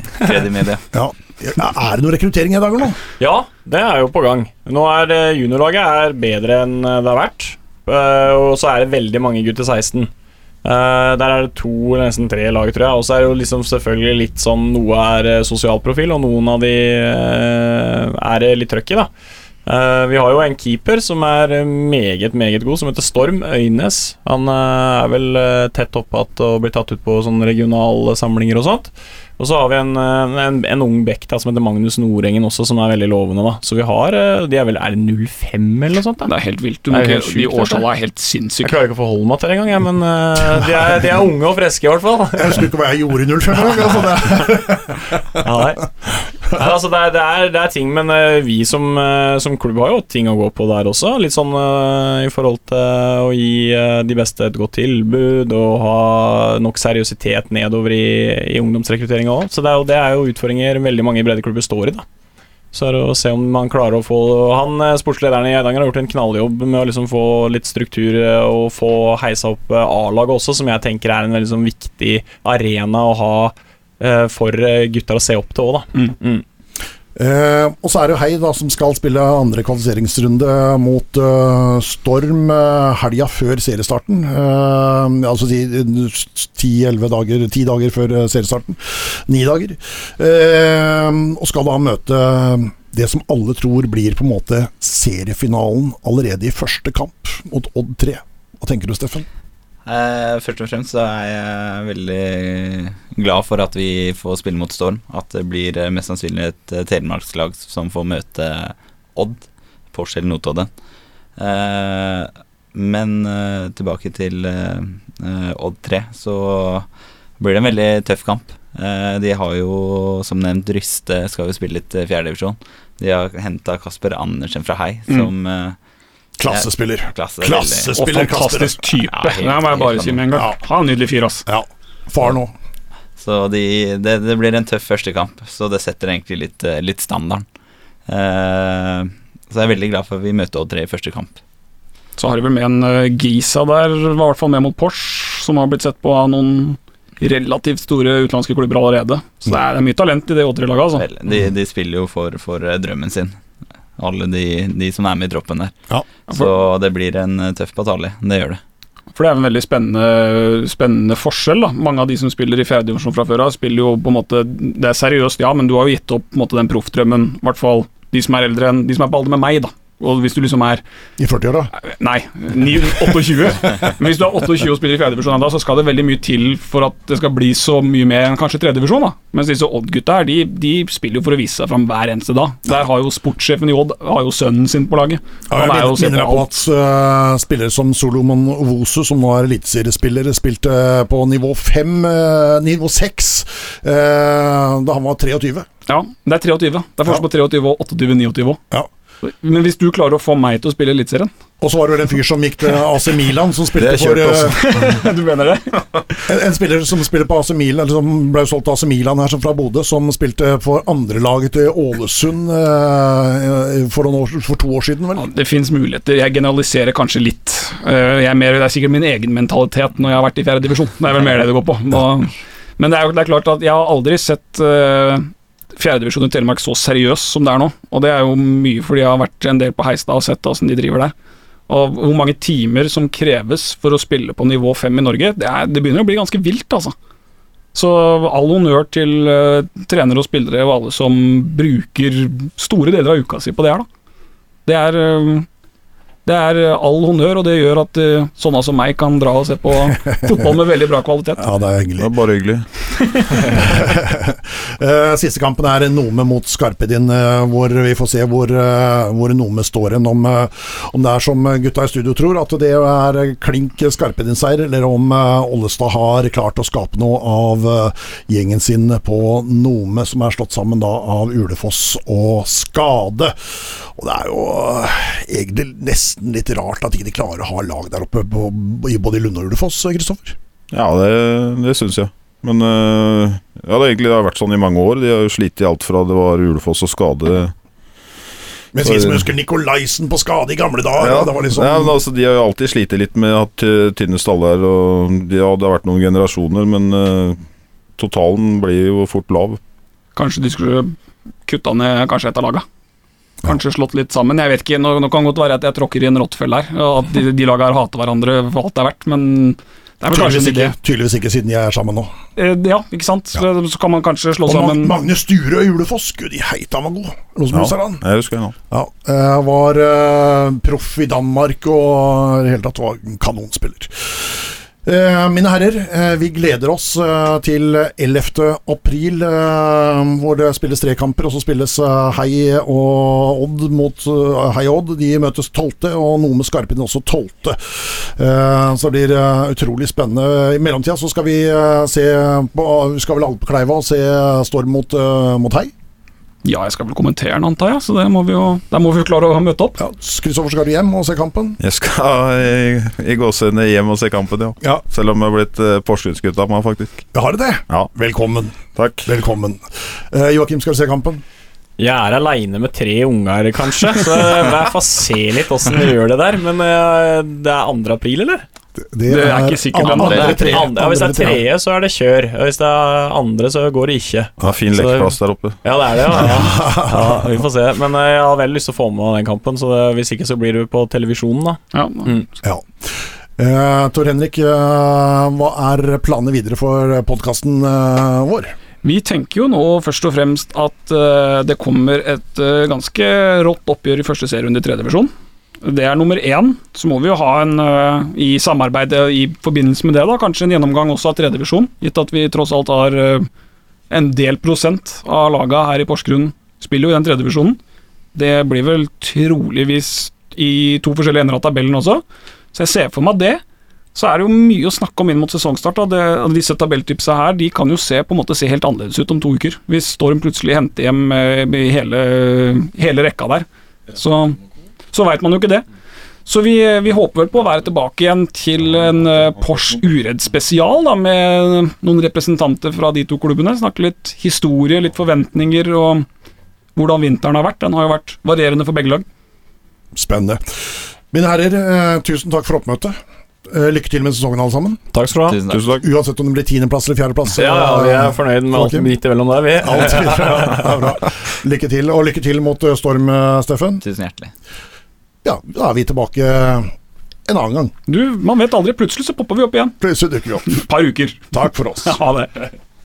media. ja. Er det noe rekruttering i Eidanger nå? Ja, det er jo på gang. Nå er eh, Juniorlaget er bedre enn eh, det har vært. Eh, og så er det veldig mange gutter 16. Uh, der er det to eller nesten tre lag, tror jeg. Og så er det jo liksom selvfølgelig litt sånn Noe er uh, sosial profil, og noen av de uh, er litt trøkk i, da. Uh, vi har jo en keeper som er eh, meget, meget god, som heter Storm Øynes. Han eh, er vel eh, tett oppe igjen og blir tatt ut på sånne regionale samlinger og sånt. Og så har vi en, eh, en, en ung bekk da, som heter Magnus Nordengen også, som er veldig lovende. da Så vi har eh, De er vel Er det 05 eller noe sånt? da? Det er helt vilt. Du er helt de årstallene er helt Jeg klarer ikke å forholde meg til det engang, men uh, de, er, de er unge og friske, i hvert fall. Jeg husker ikke hva jeg gjorde i 05 engang. Altså. Ja, nei. Nei, altså det, er, det, er, det er ting, men eh, vi som, eh, som klubb har jo ting å gå på der også. Litt sånn eh, i forhold til å gi de beste et godt tilbud og ha nok seriøsitet nedover i, i ungdomsrekrutteringa òg. Så det er, jo, det er jo utfordringer veldig mange breddeklubber står i. da så er det å se om man klarer å få Han sportslederen i Eidanger har gjort en knalljobb med å liksom få litt struktur og få heisa opp A-laget også, som jeg tenker er en veldig sånn viktig arena å ha for eh, gutter å se opp til òg, da. Mm. Mm. Eh, og så er det jo Hei da som skal spille andre kvalifiseringsrunde mot eh, Storm uh, helga før seriestarten. Eh, altså ti-elleve dager, ti dager før eh, seriestarten. Ni dager. Eh, og skal da møte det som alle tror blir på en måte seriefinalen allerede i første kamp mot Odd 3. Hva tenker du, Steffen? Eh, først og fremst så er jeg veldig glad for at vi får spille mot Storm. At det blir eh, mest sannsynlig et eh, telemarkslag som får møte Odd på Skjell Notodden. Eh, men eh, tilbake til eh, eh, Odd 3, så blir det en veldig tøff kamp. Eh, de har jo som nevnt Ryste skal jo spille litt eh, fjerdedivisjon. De har henta Kasper Andersen fra Hei, Mm. som eh, Klassespiller. klasse Klassespiller Og fantastisk type. Ja, helt- det må jeg bare si med en gang. Ja. Han er en nydelig fyr, ass. Ja. Far nå. Så de, det, det blir en tøff første kamp, så det setter egentlig litt, eh, litt standarden. Uh, så jeg er veldig glad for at vi møter Odd 3 i første kamp. Så har de vel med en uh, Gisa der, var i hvert fall med mot Porsche, som har blitt sett på av noen relativt store utenlandske klubber allerede. Så det er, mye talent i det Odd-laget, altså. De, de spiller jo for, for eh, drømmen sin, alle de, de som er med i troppen der. Ja. Så det blir en eh, tøff batalje, det gjør det. For det er en veldig spennende, spennende forskjell. da Mange av de som spiller i fjerdedivisjon fra før av, spiller jo på en måte Det er seriøst, ja, men du har jo gitt opp på en måte den proffdrømmen. I hvert fall de som er eldre enn De som er på alder med meg, da. Og hvis du liksom er I 40-åra. Nei, 28. Men hvis du er 28 og spiller i fjerdedivisjon ennå, så skal det veldig mye til for at det skal bli så mye mer enn kanskje tredjedivisjon. da Mens disse Odd-gutta her, de, de spiller jo for å vise seg fram hver eneste dag. Der har jo sportssjefen i Odd Har jo sønnen sin på laget. Ja, jeg jo minner, på at uh, spillere som Solomon Ovosu, som nå er eliteseriespiller, spilte på nivå 5, uh, nivå 6, uh, da han var 23. Ja, det er 23. Det er forskjell på 23 og 28-29 òg. Ja. Men hvis du klarer å få meg til å spille Eliteserien Og så var det vel en fyr som gikk til AC Milan, som spilte Det er for kjørt uh, Du mener det? en, en spiller som spiller på AC Milan, eller som ble solgt til AC Milan her, som fra Bodø, som spilte for andrelaget til Ålesund eh, for, år, for to år siden, vel? Ja, det fins muligheter. Jeg generaliserer kanskje litt. Eh, Jeg er mer, det er sikkert min egen mentalitet når jeg har vært i fjerde divisjon. Det er vel mer det det går på. Da, men det er det er klart at jeg har aldri sett uh, fjerdedivisjon i Telemark så seriøs som det er nå. Og det er jo mye fordi jeg har vært en del på Heistad og sett åssen de driver der. Og hvor mange timer som kreves for å spille på nivå fem i Norge, det, er, det begynner å bli ganske vilt, altså. Så all honnør til uh, trenere og spillere og alle som bruker store deler av uka si på det her, da. Det er eh, Det er eh, all honnør, og det gjør at uh, sånne som meg kan dra og se på fotball med veldig bra kvalitet. Ja, det er Det er bare hyggelig. uh, Siste kampen er Nome mot Skarpedin, uh, hvor vi får se hvor, hvor Nome står hen. Om, om det er som gutta i studio tror, at det er klink Skarpedin-seier, eller om Ollestad har klart å skape noe av gjengen sin på Nome, som er slått sammen da av Ulefoss og Skade. Og det er jo egentlig nesten litt rart at ikke de klarer å ha lag der oppe på, i både Lunde og Ulefoss, Kristoffer. Ja, det, det syns jeg. Men øh, ja, det har egentlig vært sånn i mange år. De har jo slitt i alt fra det var Ulefoss og skade. Mens vi som husker Nikolaisen på Skade i gamle dager, Ja, det var liksom ja, men altså, de har jo alltid slitt litt med at uh, tynne staller, og de, ja, det har vært noen generasjoner, men øh, totalen blir jo fort lav. Kanskje de skulle kutta ned kanskje et av laga. Kanskje slått litt sammen. Jeg vet ikke, Nå, nå kan godt være at jeg tråkker i en rottfelle her, og at de, de laga her hater hverandre for alt det er verdt, men det er vel Tydeligvis ikke, tydeligvis ikke, siden jeg er sammen nå. Eh, Ja, ikke sant. Så, så kan man kanskje slå Og sammen Magne Sture og Julefoss, gud i heita han var god. Rosenborg, Ja, han. jeg husker han nå. Ja, eh, var eh, proff i Danmark og i det hele tatt var en kanonspiller. Eh, mine herrer, eh, vi gleder oss eh, til 11. april, hvor det spilles tre kamper. Og så spilles Hei og Odd mot Hei og Odd. De møtes 12., og noe med Skarpen også 12. Eh, så det blir utrolig spennende. I mellomtida så skal vi se på skal vel alle på Kleiva og se Storm mot, mot Hei. Ja, jeg skal vel kommentere den, antar jeg, så det må vi jo, der må vi jo klare å møte opp. Ja, Kristoffer skal du hjem og se kampen? Jeg skal i, i gåsehudene hjem og se kampen, ja. Ja, Selv om jeg har blitt uh, Porsgrunnsgutt av meg, faktisk. jeg har det. Ja, Velkommen. takk. Velkommen. Uh, Joakim, skal du se kampen? Jeg er aleine med tre unger, kanskje, så jeg får se litt åssen vi gjør det der. Men uh, det er 2. april, eller? Det, er ikke sikkert andre, det er andre, tre, Andre, ja, hvis det er tre. tredje, så er det kjør. Og hvis det er andre, så går det ikke. Det er fin lekeplass der oppe. Ja, det er det, ja. ja. vi får se. Men eh, jeg har veldig lyst til å få med den kampen, så det, hvis ikke så blir det på televisjonen, da. Ja, Mm. Ja. Eh, Tor Henrik, eh, hva er planene videre for podkasten vår? Vi tenker jo nå først og fremst at eh, det kommer et eh, ganske rått oppgjør i første serierunde i tredje divisjon. Det er nummer én. Så må vi jo ha en eh, i samarbeid eh, i forbindelse med det, da, kanskje en gjennomgang også av tredje divisjon, gitt at vi tross alt har eh, en del prosent av laga her i Porsgrunn spiller jo i den tredje divisjonen. Det blir vel troligvis i to forskjellige ender av tabellen også, så jeg ser for meg det. Så er det jo mye å snakke om inn mot sesongstart. Det, disse tabelltipsa her De kan jo se, på en måte se helt annerledes ut om to uker. Hvis Storm plutselig henter hjem hele, hele rekka der. Så, så veit man jo ikke det. Så vi, vi håper vel på å være tilbake igjen til en eh, Porsche Uredd spesial, da, med noen representanter fra de to klubbene. Snakke litt historie, litt forventninger og hvordan vinteren har vært. Den har jo vært varierende for begge lag. Spennende. Mine herrer, eh, tusen takk for oppmøtet. Eh, lykke til med sesongen, alle sammen. Takk skal du ha. Tusen takk. Tusen takk. Uansett om det blir tiendeplass eller fjerdeplass. Ja, ja, vi er fornøyd med alt midt imellom der, vi. Alt ja. Lykke til, og lykke til mot eh, Storm, eh, Steffen. Tusen hjertelig. Ja, da er vi tilbake en annen gang. Du, man vet aldri. Plutselig så popper vi opp igjen. Plutselig dukker vi opp. Et par uker. Takk for oss. Ha det.